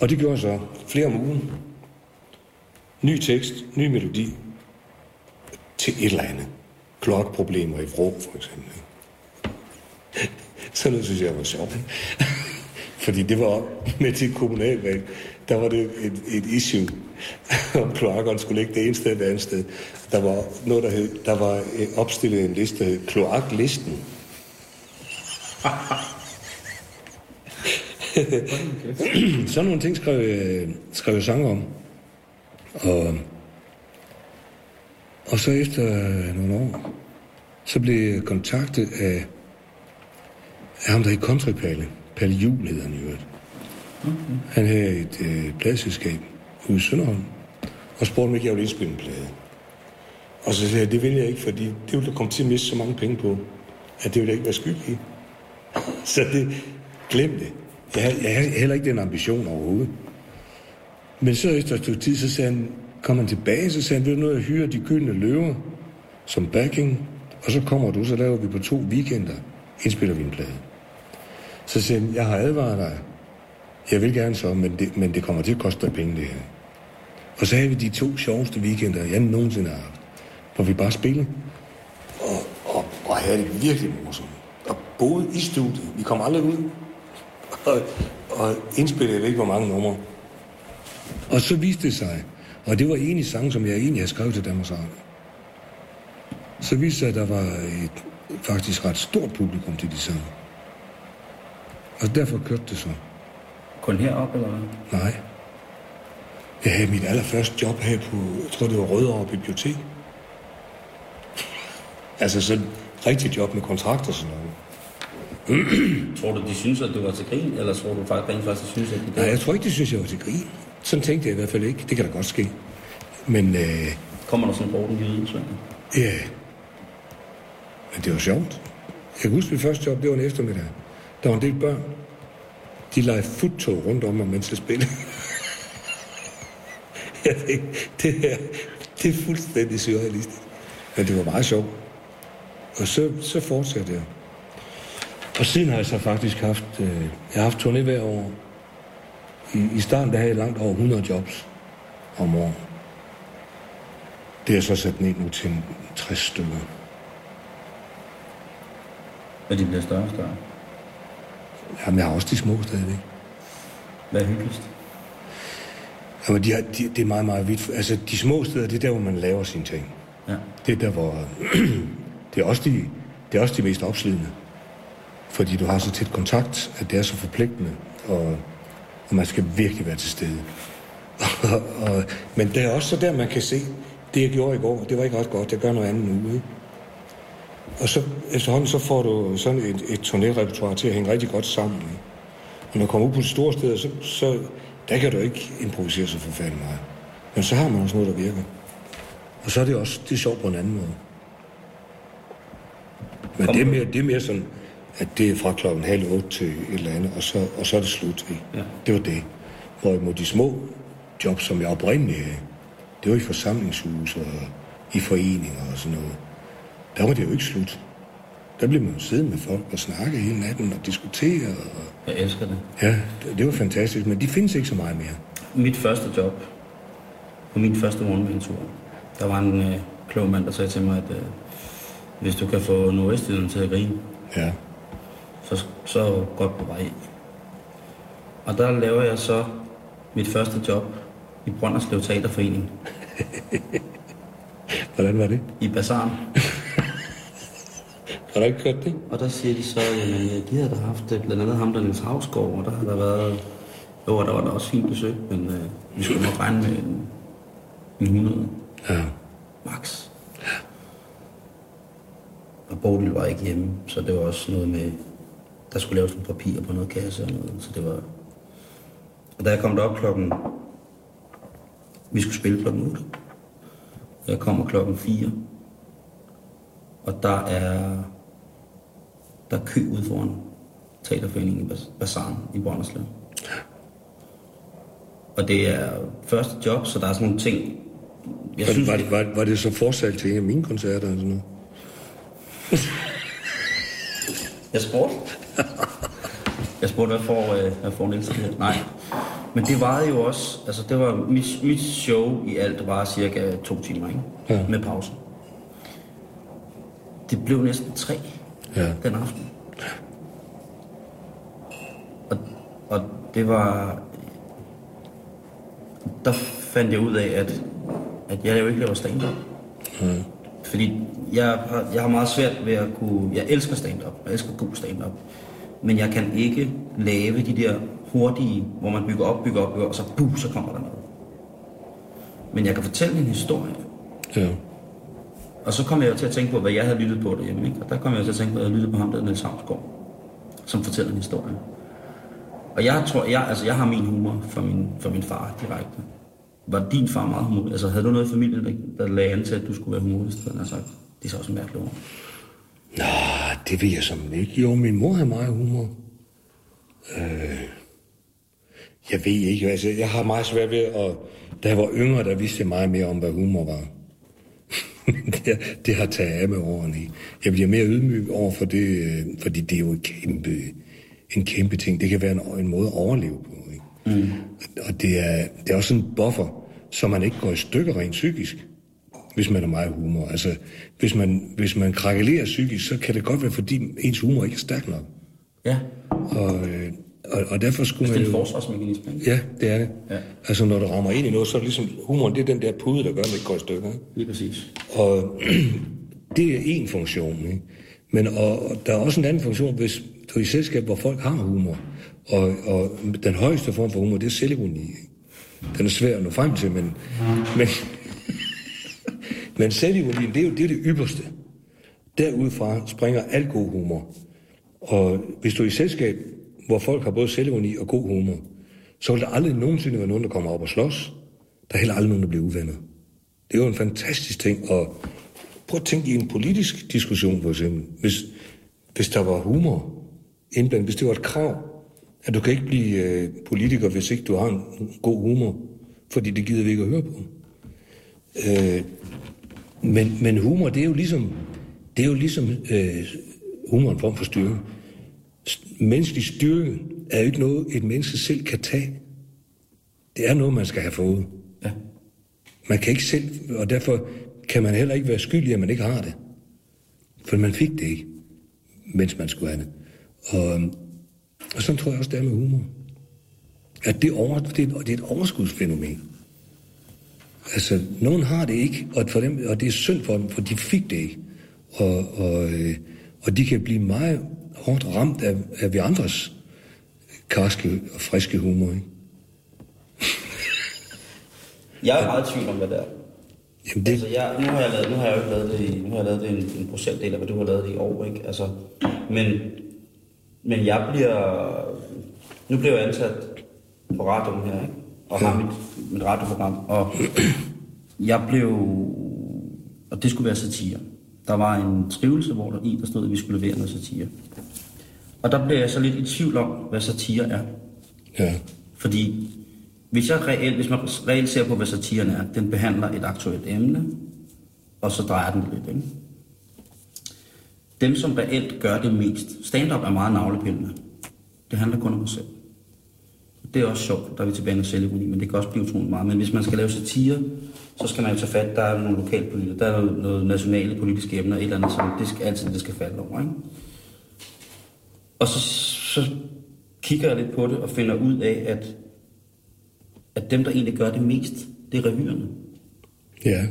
og det gjorde jeg så flere om ugen. Ny tekst, ny melodi til et eller andet. Klokproblemer i vrå, for eksempel. Så noget synes jeg var sjovt. Fordi det var med til kommunalvalg. Der var det et, et issue, om kloakkerne skulle ligge det ene sted det andet sted. Der var noget, der hed, der var øh, opstillet en liste, der hed kloaklisten. Sådan nogle ting skrev jeg, skrev jeg sang om. Og, og så efter nogle år, så blev jeg kontaktet af, af ham, der hed Country Palle. Jul hedder han i øvrigt. Han havde et øh, pladeselskab ude i Sønderholm, og spurgte mig, ikke jeg ville indspille en plade. Og så sagde jeg, det vil jeg ikke, fordi det vil du komme til at miste så mange penge på, at det vil jeg ikke være skyld i. så det, glem det. Jeg, jeg har heller ikke den ambition overhovedet. Men så efter et stykke tid, så sagde han, kom han tilbage, så sagde han, vil du noget at hyre de gyldne løver som backing, og så kommer du, så laver vi på to weekender, indspiller vi en plade. Så siger han, jeg har advaret dig. Jeg vil gerne så, men det, men det kommer til at koste dig penge, det her. Og så havde vi de to sjoveste weekender, jeg nogensinde har haft, hvor vi bare spillede. Og, og, og havde det virkelig morsomt. Og boede i studiet. Vi kom aldrig ud. Og, og indspillede jeg ved ikke, hvor mange numre. Og så viste det sig, og det var en i sang, som jeg egentlig havde skrevet til Danmarks Radio. Så viste det sig, at der var et faktisk ret stort publikum til de sange. Og derfor kørte det så. Kun herop, eller hvad? Nej. Jeg havde mit allerførste job her på, jeg tror det var Rødovre Bibliotek. Altså sådan rigtigt job med kontrakt og sådan noget. Tror du, de synes, at du var til grin, eller tror du faktisk rent faktisk, de synes, at de Nej, jeg tror ikke, de synes, jeg var til grin. Sådan tænkte jeg i hvert fald ikke. Det kan da godt ske. Men øh, Kommer der sådan en jyde, så? ja, men det var sjovt. Jeg kan huske, mit første job, det var en eftermiddag. Der var en del børn. De legede futtog rundt om mig, mens jeg spillede. jeg tænkte, det her, det er fuldstændig surrealistisk. Men det var meget sjovt. Og så, så fortsatte jeg. Og siden har jeg så faktisk haft, øh, jeg har haft turné hver år. I, I starten der havde jeg langt over 100 jobs om året. Det er så sat ned nu til 60 stykker. Og de bliver større og større. Jamen, jeg har også de små stadigvæk. Hvad er hyggeligst? Jamen, de har, de, det er meget, meget vidt. Altså, de små steder, det er der, hvor man laver sine ting. Ja. Det er der, hvor... det, er også de, det er også de mest opslidende. Fordi du har så tæt kontakt, at det er så forpligtende, og, og man skal virkelig være til stede. og, og, men det er også så der, man kan se, det jeg gjorde i går, det var ikke ret godt, jeg gør noget andet nu. Ikke? Og så efterhånden så får du sådan et, et turnérepertoire til at hænge rigtig godt sammen. Og når du kommer ud på de store steder, så, så der kan du ikke improvisere så forfærdeligt meget. Men så har man også noget, der virker. Og så er det også det er sjovt på en anden måde. Men det er, mere, det er mere sådan, at det er fra klokken halv otte til et eller andet, og så, og så er det slut. Ikke? Ja. Det var det. Hvorimod de små jobs, som jeg oprindeligt havde, det var i forsamlingshus og i foreninger og sådan noget. Der var det jo ikke slut. Der blev man jo siddende med folk og snakke hele natten og diskutere. Og, Jeg elsker det. ja, det, det var fantastisk, men de findes ikke så meget mere. Mit første job, på min første morgenventur, der var en øh, klog mand, der sagde til mig, at øh, hvis du kan få nordvestjylland til at grine, Ja. så, så godt på vej. Og der laver jeg så mit første job i Brønderslev Teaterforening Hvordan var det? i Bazaren. Har du ikke hørt det? Og der siger de så, jamen de havde da haft blandt andet ham der Niels Havsgaard, og der har der været, jo, og der var der også fint besøg, men øh, vi skulle nok regne med en, en 100 Ja. max. Og Bodil var ikke hjemme, så det var også noget med, der skulle laves nogle papirer på noget kasse og noget, så det var... Og da jeg kom derop klokken... Vi skulle spille klokken 8. Jeg kommer klokken 4. Og der er... Der er kø ude foran teaterforeningen i Bazaren i Brønderslev. Og det er første job, så der er sådan nogle ting... Jeg Var, synes, var, var, var det så forsalg til en af mine koncerter eller sådan noget? Jeg spurgte. Jeg spurgte, hvad får, øh, hvad får Niels det? Nej. Men det varede jo også, altså det var, mit, mit show i alt var cirka to timer, ikke? Ja. Med pausen. Det blev næsten tre Ja. den aften. Og, og det var... Der fandt jeg ud af, at, at jeg jo ikke laver stand-up. Fordi jeg har, jeg har meget svært ved at kunne... Jeg elsker stand-up. Jeg elsker god stand-up. Men jeg kan ikke lave de der hurtige, hvor man bygger op, bygger op, bygger op, og så buh, så kommer der noget. Men jeg kan fortælle en historie. Ja. Og så kom jeg jo til at tænke på, hvad jeg havde lyttet på derhjemme. Ikke? Og der kom jeg til at tænke på, at jeg havde lyttet på ham der, Niels Havsgaard, som fortæller en historie. Og jeg tror, jeg, altså jeg har min humor fra min, fra min far direkte. var din far meget humor? Altså havde du noget i familien, der, der lagde an til, at du skulle være humorist? Han har sagt, det er så også mærkeligt ord. Nå, det ved jeg som ikke. Jo, min mor har meget humor. Øh, jeg ved ikke, altså jeg har meget svært ved at... Da jeg var yngre, der vidste jeg meget mere om, hvad humor var det, det har taget af med årene. Jeg bliver mere ydmyg over for det, øh, fordi det er jo en kæmpe, en kæmpe ting. Det kan være en, en måde at overleve på. Ikke? Mm. Og det er, det er også en buffer, så man ikke går i stykker rent psykisk, hvis man er meget humor. Altså, hvis man, hvis man krakelerer psykisk, så kan det godt være, fordi ens humor ikke er stærk nok. Ja. Og, øh, og, og derfor skulle Det er en forsvarsmekanisme, ikke? Ja, det er det. Ja. Altså, når du rammer ind i noget, så er det ligesom humoren, det er den der pude, der gør, at det ikke går i stykker. Ikke? Lige præcis. Og det er en funktion. Ikke? Men og, og der er også en anden funktion, hvis du er i selskab, hvor folk har humor. Og, og den højeste form for humor, det er selvironi. ikke? Den er svær at nå frem til, men, men, men selvironi, det er jo det, er det ypperste. Derudfra springer al god humor. Og hvis du er i selskab, hvor folk har både selvironi og god humor, så vil der aldrig nogensinde være nogen, der kommer op og slås. Der er heller aldrig nogen, der bliver uvenner. Det er jo en fantastisk ting. Og prøv at tænke i en politisk diskussion, for eksempel. Hvis, hvis der var humor indblandet, hvis det var et krav, at du kan ikke blive øh, politiker, hvis ikke du har en god humor, fordi det gider vi ikke at høre på. Øh, men, men humor, det er jo ligesom, det er jo ligesom øh, humor en form for styring. Menneskelig styrke er jo ikke noget, et menneske selv kan tage. Det er noget, man skal have fået. Ja. Man kan ikke selv, og derfor kan man heller ikke være skyldig, at man ikke har det. For man fik det ikke, mens man skulle have det. Og, øhm, og sådan tror jeg også, det er med humor. At det, over, det, er, det er et overskudsfænomen. Altså, nogen har det ikke, og, for dem, og det er synd for dem, for de fik det ikke. Og, og, øh, og de kan blive meget hårdt ramt af, af vi andres karske og friske humor. Ikke? Jeg er meget i tvivl om, hvad det er. Jamen det, Altså, jeg, nu, har jeg lavet, nu har jeg jo ikke lavet det i, nu har jeg lavet det en, en procentdel af, hvad du har lavet det i år, ikke? Altså, men, men jeg bliver, nu bliver jeg ansat på radioen her, ikke? Og har mit, mit radioprogram, og jeg blev, og det skulle være satire. Der var en skrivelse, hvor der i, der stod, at vi skulle levere noget satire. Og der blev jeg så lidt i tvivl om, hvad satire er. ja. Fordi hvis, jeg reelt, hvis man reelt ser på, hvad satiren er, den behandler et aktuelt emne, og så drejer den det lidt. Ikke? Dem, som reelt gør det mest, stand-up er meget navlepillende. Det handler kun om os selv. Det er også sjovt, der er vi tilbage med selvironi, men det kan også blive utroligt meget. Men hvis man skal lave satire, så skal man jo tage fat, der er nogle lokalpolitikere, der er noget, noget nationale politiske emner, et eller andet, som det skal, altid det skal falde over. Ikke? Og så, så kigger jeg lidt på det og finder ud af, at, at dem, der egentlig gør det mest, det er revyerne. Ja.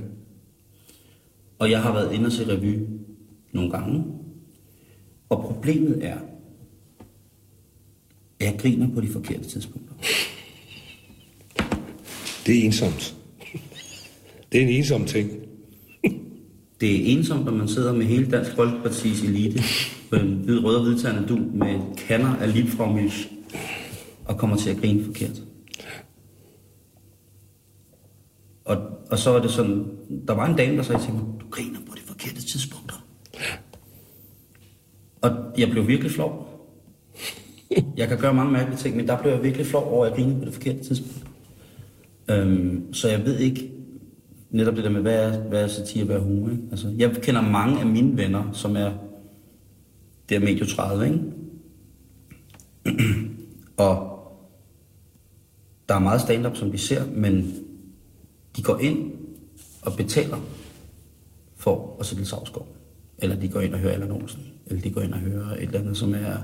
Og jeg har været inde og se revy nogle gange. Og problemet er, at jeg griner på de forkerte tidspunkter. Det er ensomt. Det er en ensom ting. Det er ensomt, når man sidder med hele Dansk Folkeparti's elite på en hvid, rød og hvidtagende du med kanner af Liebfraumilch og kommer til at grine forkert. Og, og så var det sådan, der var en dame, der sagde til mig, du griner på de forkerte tidspunkter. Og jeg blev virkelig flov. Jeg kan gøre mange mærkelige ting, men der blev jeg virkelig flov over, at jeg grinede på det forkerte tidspunkt. Øhm, så jeg ved ikke netop det der med, hvad er, hvad er satire, hvad er humor. Ikke? Altså, jeg kender mange af mine venner, som er der er medio 30, ikke? og der er meget stand-up, som vi ser, men de går ind og betaler for at sætte Savsgaard. Eller de går ind og hører Allan Olsen. Eller de går ind og hører et eller andet, som er...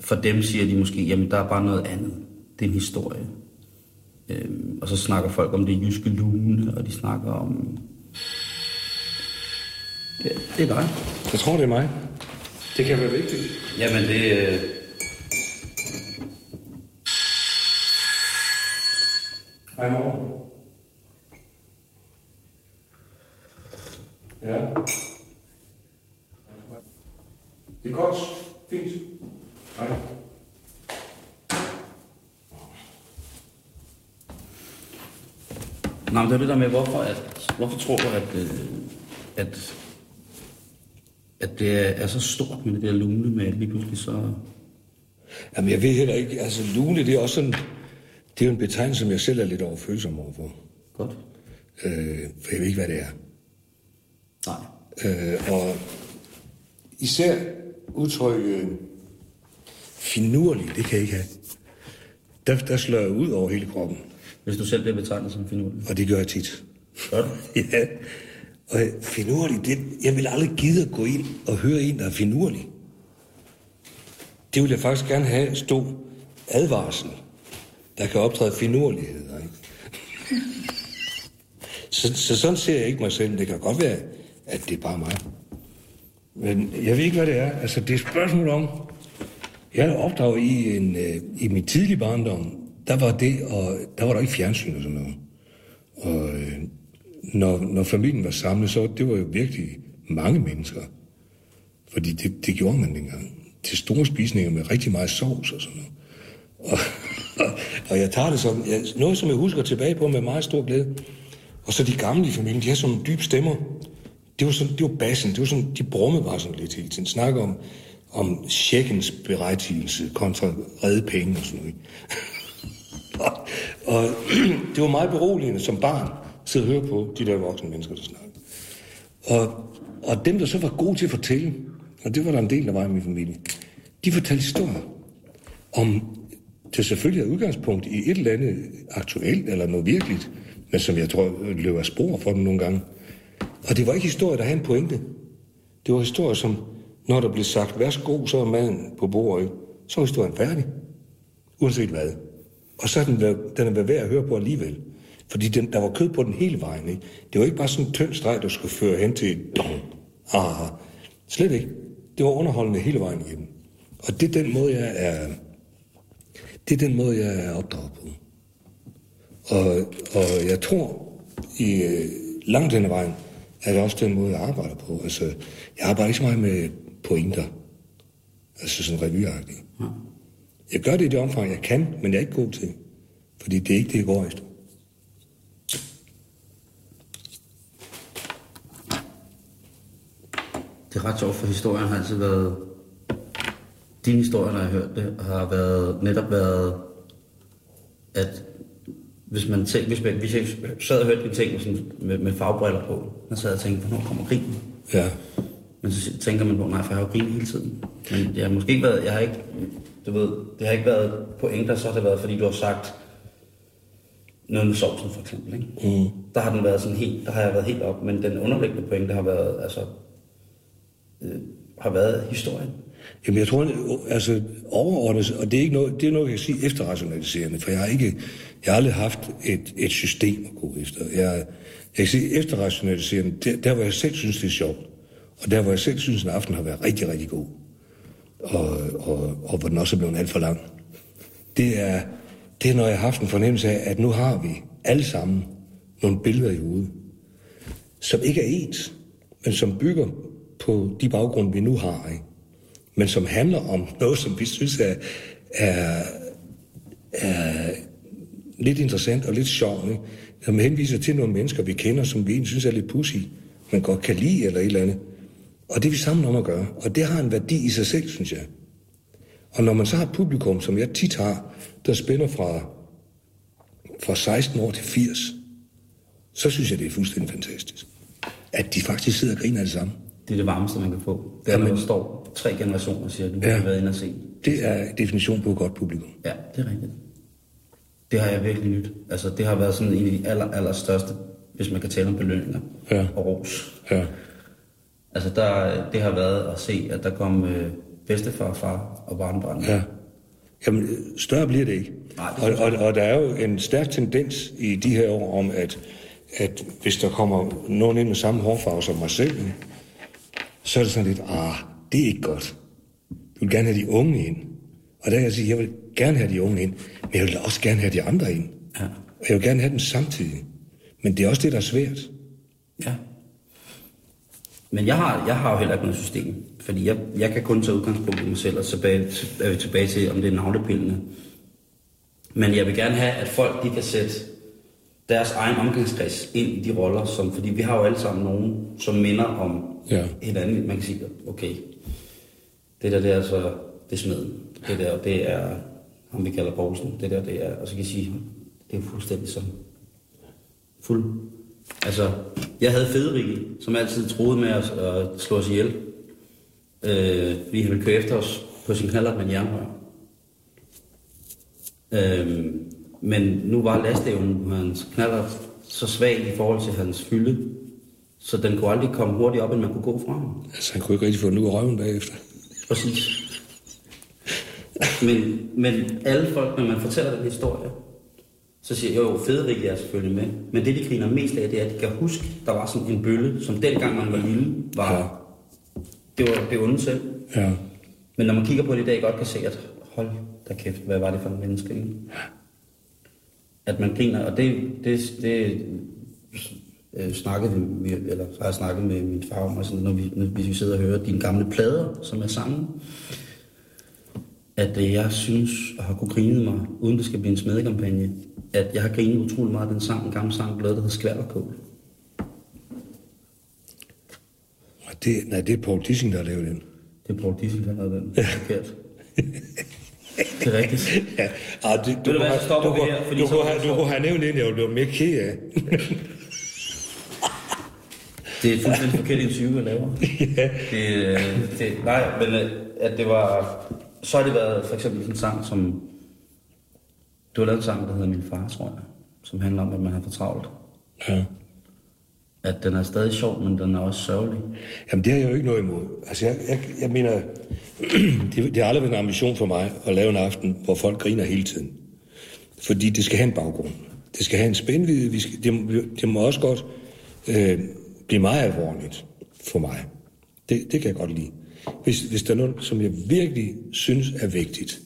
For dem siger de måske, jamen der er bare noget andet. Det er en historie. Øhm, og så snakker folk om det jyske lune, og de snakker om... Det, det er dig. Jeg tror, det er mig. Det kan være vigtigt. Jamen det... Øh... Hej, mor. Ja. Det er godt. Fint. Hej. Nej, men det er det der med, hvorfor, at, hvorfor tror du, at, øh, at, at det er, er så stort med det der lune med, at lige pludselig så... Jamen, jeg ved heller ikke, altså lune, det er også sådan, det er jo en betegnelse, som jeg selv er lidt overfølsom overfor. Godt. Øh, for jeg ved ikke, hvad det er. Nej. Øh, og især udtrykket finurlig, det kan jeg ikke have. Der, der slår jeg ud over hele kroppen, Hvis du selv bliver betegnet som finurlig. og det gør jeg tit. Godt. Ja, og finurlig, det, jeg vil aldrig gide at gå ind og høre en, der er finurlig. Det vil jeg faktisk gerne have stå advarsel. Der kan optræde finurligheder, ikke? Så, så sådan ser jeg ikke mig selv. Det kan godt være, at det er bare mig. Men jeg ved ikke, hvad det er. Altså, det er et spørgsmål om... Jeg er opdraget i, en, øh, i min tidlige barndom, der var det, og der var der ikke fjernsyn og sådan noget. Og øh, når, når familien var samlet, så det var jo virkelig mange mennesker. Fordi det, det gjorde man dengang. Til store spisninger med rigtig meget sovs og sådan noget. Og, og jeg tager det som jeg, noget, som jeg husker tilbage på med meget stor glæde. Og så de gamle i familien, de har sådan dybe stemmer. Det var, sådan, det var bassen, det var sådan, de brummede bare sådan lidt hele tiden. Snakker om, om tjekkens berettigelse kontra redde penge og sådan noget og, og det var meget beroligende som barn, at sidde og høre på de der voksne mennesker, der snakker. Og, og dem, der så var gode til at fortælle, og det var der en del, der var i min familie, de fortalte historier om det selvfølgelig er udgangspunkt i et eller andet aktuelt eller noget virkeligt, men som jeg tror øh, løber spor for dem nogle gange. Og det var ikke historier, der havde en pointe. Det var historier, som når der blev sagt, værsgo, så er maden på bordet, så er historien færdig. Uanset hvad. Og så er den, været- den er været værd at høre på alligevel. Fordi den, der var kød på den hele vejen. Ikke? Det var ikke bare sådan en tynd streg, der skulle føre hen til dong. Aha. Slet ikke. Det var underholdende hele vejen igennem. Og det er den måde, jeg er, det er den måde, jeg er opdraget på. Og, og jeg tror, i øh, langt den vejen, er det også den måde, jeg arbejder på. Altså, jeg arbejder ikke så meget med pointer. Altså sådan revyagtigt. Jeg gør det i det omfang, jeg kan, men jeg er ikke god til. Fordi det er ikke det, jeg går efter. Det er ret sjovt, for historien har altid været... Dine historier, når jeg har hørt det, har været, netop været, at hvis man tænk, hvis, man, hvis jeg sad og hørte dine ting med, sådan, med, med fagbriller på, så sad jeg og tænkte, hvornår kommer grinen? Ja. Men så tænker man på, nej, for jeg har jo grinet hele tiden. Men jeg har måske ikke været, jeg har ikke, du ved, det har ikke været pointer, så har det været, fordi du har sagt noget med sovsen for eksempel, ikke? Mm. Der har den været sådan helt, der har jeg været helt op, men den underliggende pointe har været, altså, øh, har været historien. Jamen jeg tror, altså overordnet, og det er ikke noget, det er noget, jeg kan sige efterrationaliserende, for jeg har ikke, jeg har aldrig haft et, et system at gå efter. Jeg, jeg kan sige efterrationaliserende, der, der hvor jeg selv synes, det er sjovt, og der hvor jeg selv synes, en aften har været rigtig, rigtig god, og, og, og hvor den også er blevet alt for lang, det er, det er, når jeg har haft en fornemmelse af, at nu har vi alle sammen nogle billeder i hovedet, som ikke er ens, men som bygger på de baggrunde, vi nu har, ikke? men som handler om noget, som vi synes er, er, er lidt interessant og lidt sjovt. Ikke? Som henviser til nogle mennesker, vi kender, som vi egentlig synes er lidt pussy, man godt kan lide eller et eller andet. Og det er vi sammen om at gøre. Og det har en værdi i sig selv, synes jeg. Og når man så har et publikum, som jeg tit har, der spænder fra, fra 16 år til 80, så synes jeg, det er fuldstændig fantastisk. At de faktisk sidder og griner af det samme. Det er det varmeste, man kan få. Ja, når men- der står tre generationer og siger, du Ja. har været inde og se. Det er definition på et godt publikum. Ja, det er rigtigt. Det har jeg virkelig nyt. Altså, det har været sådan en af de aller, aller største, hvis man kan tale om belønninger Ja. og ros. Ja. Altså, der, det har været at se, at der kom øh, bedstefar, far og barnbarn. Ja. Jamen, større bliver det ikke. Nej, det og, og, og der er jo en stærk tendens i de her år om, at, at hvis der kommer nogen ind med samme hårfarve som mig selv, så er det sådan lidt, ah, det er ikke godt. Du vil gerne have de unge ind. Og der kan jeg sige, jeg vil gerne have de unge ind, men jeg vil også gerne have de andre ind. Ja. Og jeg vil gerne have dem samtidig. Men det er også det, der er svært. ja. Men jeg har, jeg har jo heller ikke noget system, fordi jeg, jeg kan kun tage udgangspunkt i mig selv, og så tilbage, er vi tilbage til, om det er navlepillende. Men jeg vil gerne have, at folk de kan sætte deres egen omgangskreds ind i de roller, som, fordi vi har jo alle sammen nogen, som minder om Ja. hinanden. Man kan sige, okay, det der, det er så, det er smeden. Det der, det er ham, vi kalder Poulsen. Det der, det er, og så kan jeg sige, det er fuldstændig som fuld. Altså, jeg havde Federike, som altid troede med os at slå os ihjel. Øh, fordi han ville køre efter os på sin knaller med en jernrør. Øh, men nu var lastevnen på hans knaller så svag i forhold til hans fylde, så den kunne aldrig komme hurtigt op, end man kunne gå fra ham. Altså, han kunne ikke rigtig få den ud af røven bagefter. Præcis. Men, men alle folk, når man fortæller den historie, så siger jeg, jo, Federik er selvfølgelig med. Men det, de griner mest af, det er, at de kan huske, der var sådan en bølle, som dengang man var lille, var, Ja. det var det onde selv. Ja. Men når man kigger på det i dag, godt kan se, at hold da kæft, hvad var det for en menneske, ikke? At man griner, og det, det, det øh, snakkede vi, eller så har jeg snakket med min far om, altså, når vi, når vi sidder og hører dine gamle plader, som er sange, at jeg synes, og har kunne grine mig, uden det skal blive en smedekampagne, at jeg har grinet utrolig meget af den sang, en gammel sang, der hedder Skvallerkål. Og det, nej, det er Paul Dissing, der har lavet den. Det er Paul Dissing, der har lavet den. Det er forkert. Det er rigtigt. Ja, ah, det, du du, hvad, så stopper du, vi her, fordi du, så- kunne have- du kunne have nævnt en, jeg blive mere ked af. Det er fuldstændig forkert interview, jeg laver. ja. Det, øh, det, nej, men øh, at det var... Så har det været for eksempel sådan en sang, som... Du har lavet en sang, der hedder Min Far, tror jeg. Som handler om, at man har for travlt. ja. At den er stadig sjov, men den er også sørgelig. Jamen, det har jeg jo ikke noget imod. Altså, jeg, jeg, jeg mener, det, det har aldrig været en ambition for mig at lave en aften, hvor folk griner hele tiden. Fordi det skal have en baggrund. Det skal have en spændvidde. Vi skal, det, må- det må også godt øh, blive meget alvorligt for mig. Det, det kan jeg godt lide. Hvis, hvis der er noget, som jeg virkelig synes er vigtigt,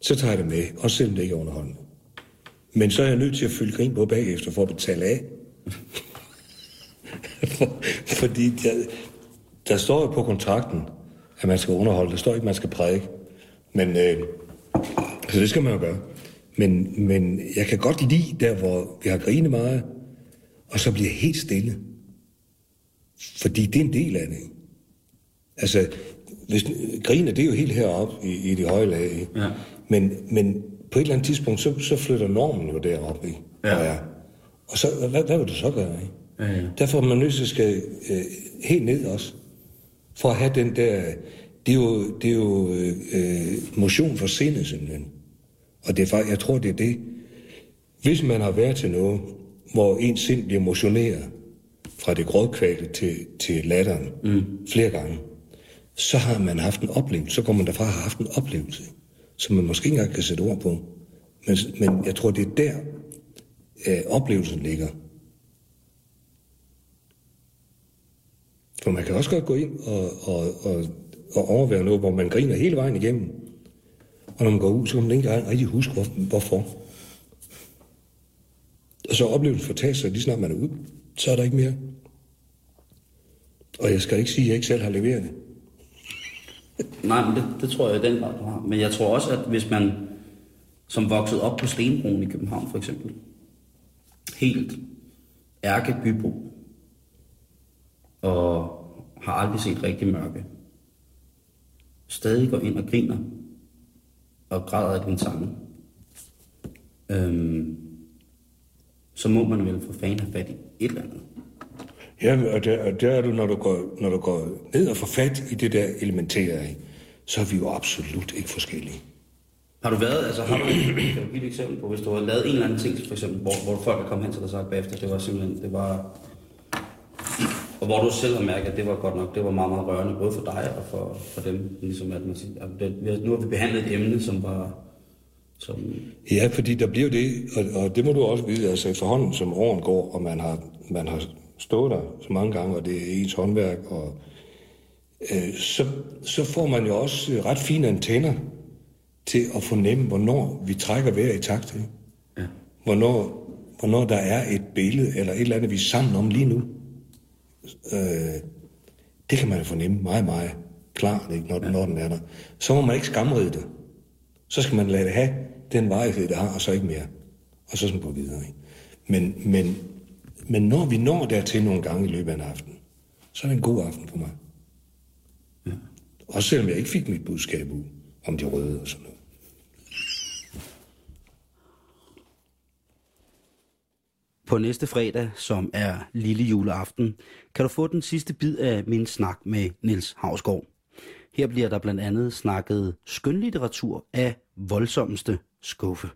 så tager jeg det med, også selvom det ikke er underholdende. Men så er jeg nødt til at fylde grin på bagefter for at betale af. For, fordi der, der står jo på kontrakten, at man skal underholde. Der står ikke, at man skal prædike. Men, øh, så det skal man jo gøre. Men, men jeg kan godt lide der, hvor vi har grinet meget, og så bliver helt stille. Fordi det er en del af det. ikke? Altså, hvis, griner, det er jo helt heroppe i, i de høje lag. ikke? Ja. Men, men på et eller andet tidspunkt, så, så flytter normen jo derop. Ikke? Ja. Og, ja. og så, hvad, hvad vil du så gøre? Ikke? Ja, ja. Derfor er man nødt til at skal øh, helt ned også. For at have den der... Det er jo, det er jo øh, motion for sindet simpelthen. Og det er faktisk, jeg tror, det er det. Hvis man har været til noget, hvor ens sind bliver motioneret fra det grådkvalte til, til latteren mm. flere gange, så har man haft en oplevelse. Så går man derfra og har haft en oplevelse, som man måske ikke engang kan sætte ord på. Men, men jeg tror, det er der, øh, oplevelsen ligger. For man kan også godt gå ind og, og, og, og overvære noget, hvor man griner hele vejen igennem. Og når man går ud, så kan man ikke engang rigtig huske, hvor, hvorfor. Og så oplevelsen fortager sig, lige snart man er ude, så er der ikke mere. Og jeg skal ikke sige, at jeg ikke selv har leveret det. Nej, men det, det tror jeg i den grad, du har. Men jeg tror også, at hvis man som voksede op på Stenbroen i København for eksempel, helt ærkebybo, og har aldrig set rigtig mørke, stadig går ind og griner, og græder af din sange, øhm, så må man vel for fanden have fat i et eller andet. Ja, og der, og der er du, når du, går, når du går ned og får fat i det der elementære, ikke? så er vi jo absolut ikke forskellige. Har du været, altså har du, kan du give et eksempel på, hvis du har lavet en eller anden ting, for eksempel, hvor, hvor folk er kommet hen til dig sagt bagefter, det var simpelthen, det var, og hvor du selv har mærket, at det var godt nok, det var meget, meget rørende, både for dig og for, for dem, ligesom at man siger, at det, nu har vi behandlet et emne, som var, som, Ja, fordi der bliver jo det, og, og det må du også vide, altså efterhånden som åren går, og man har, man har stået der så mange gange, og det er ens håndværk, og, øh, så, så får man jo også øh, ret fine antenner til at fornemme, hvornår vi trækker vejr i takt. Ikke? ja, Hvornår, hvornår der er et billede, eller et eller andet, vi er sammen om lige nu. Øh, det kan man jo fornemme meget, meget klart, ikke, når, ja. når den er der. Så må man ikke skamride det. Så skal man lade det have den varighed, det har, og så ikke mere. Og så sådan gå videre. Ikke? Men, men, men når vi når dertil nogle gange i løbet af en aften, så er det en god aften for mig. Ja. Også selvom jeg ikke fik mit budskab ud om de røde og sådan noget. På næste fredag, som er lille juleaften, kan du få den sidste bid af min snak med Nils Havsgaard. Her bliver der blandt andet snakket skønlitteratur af voldsomste skuffe.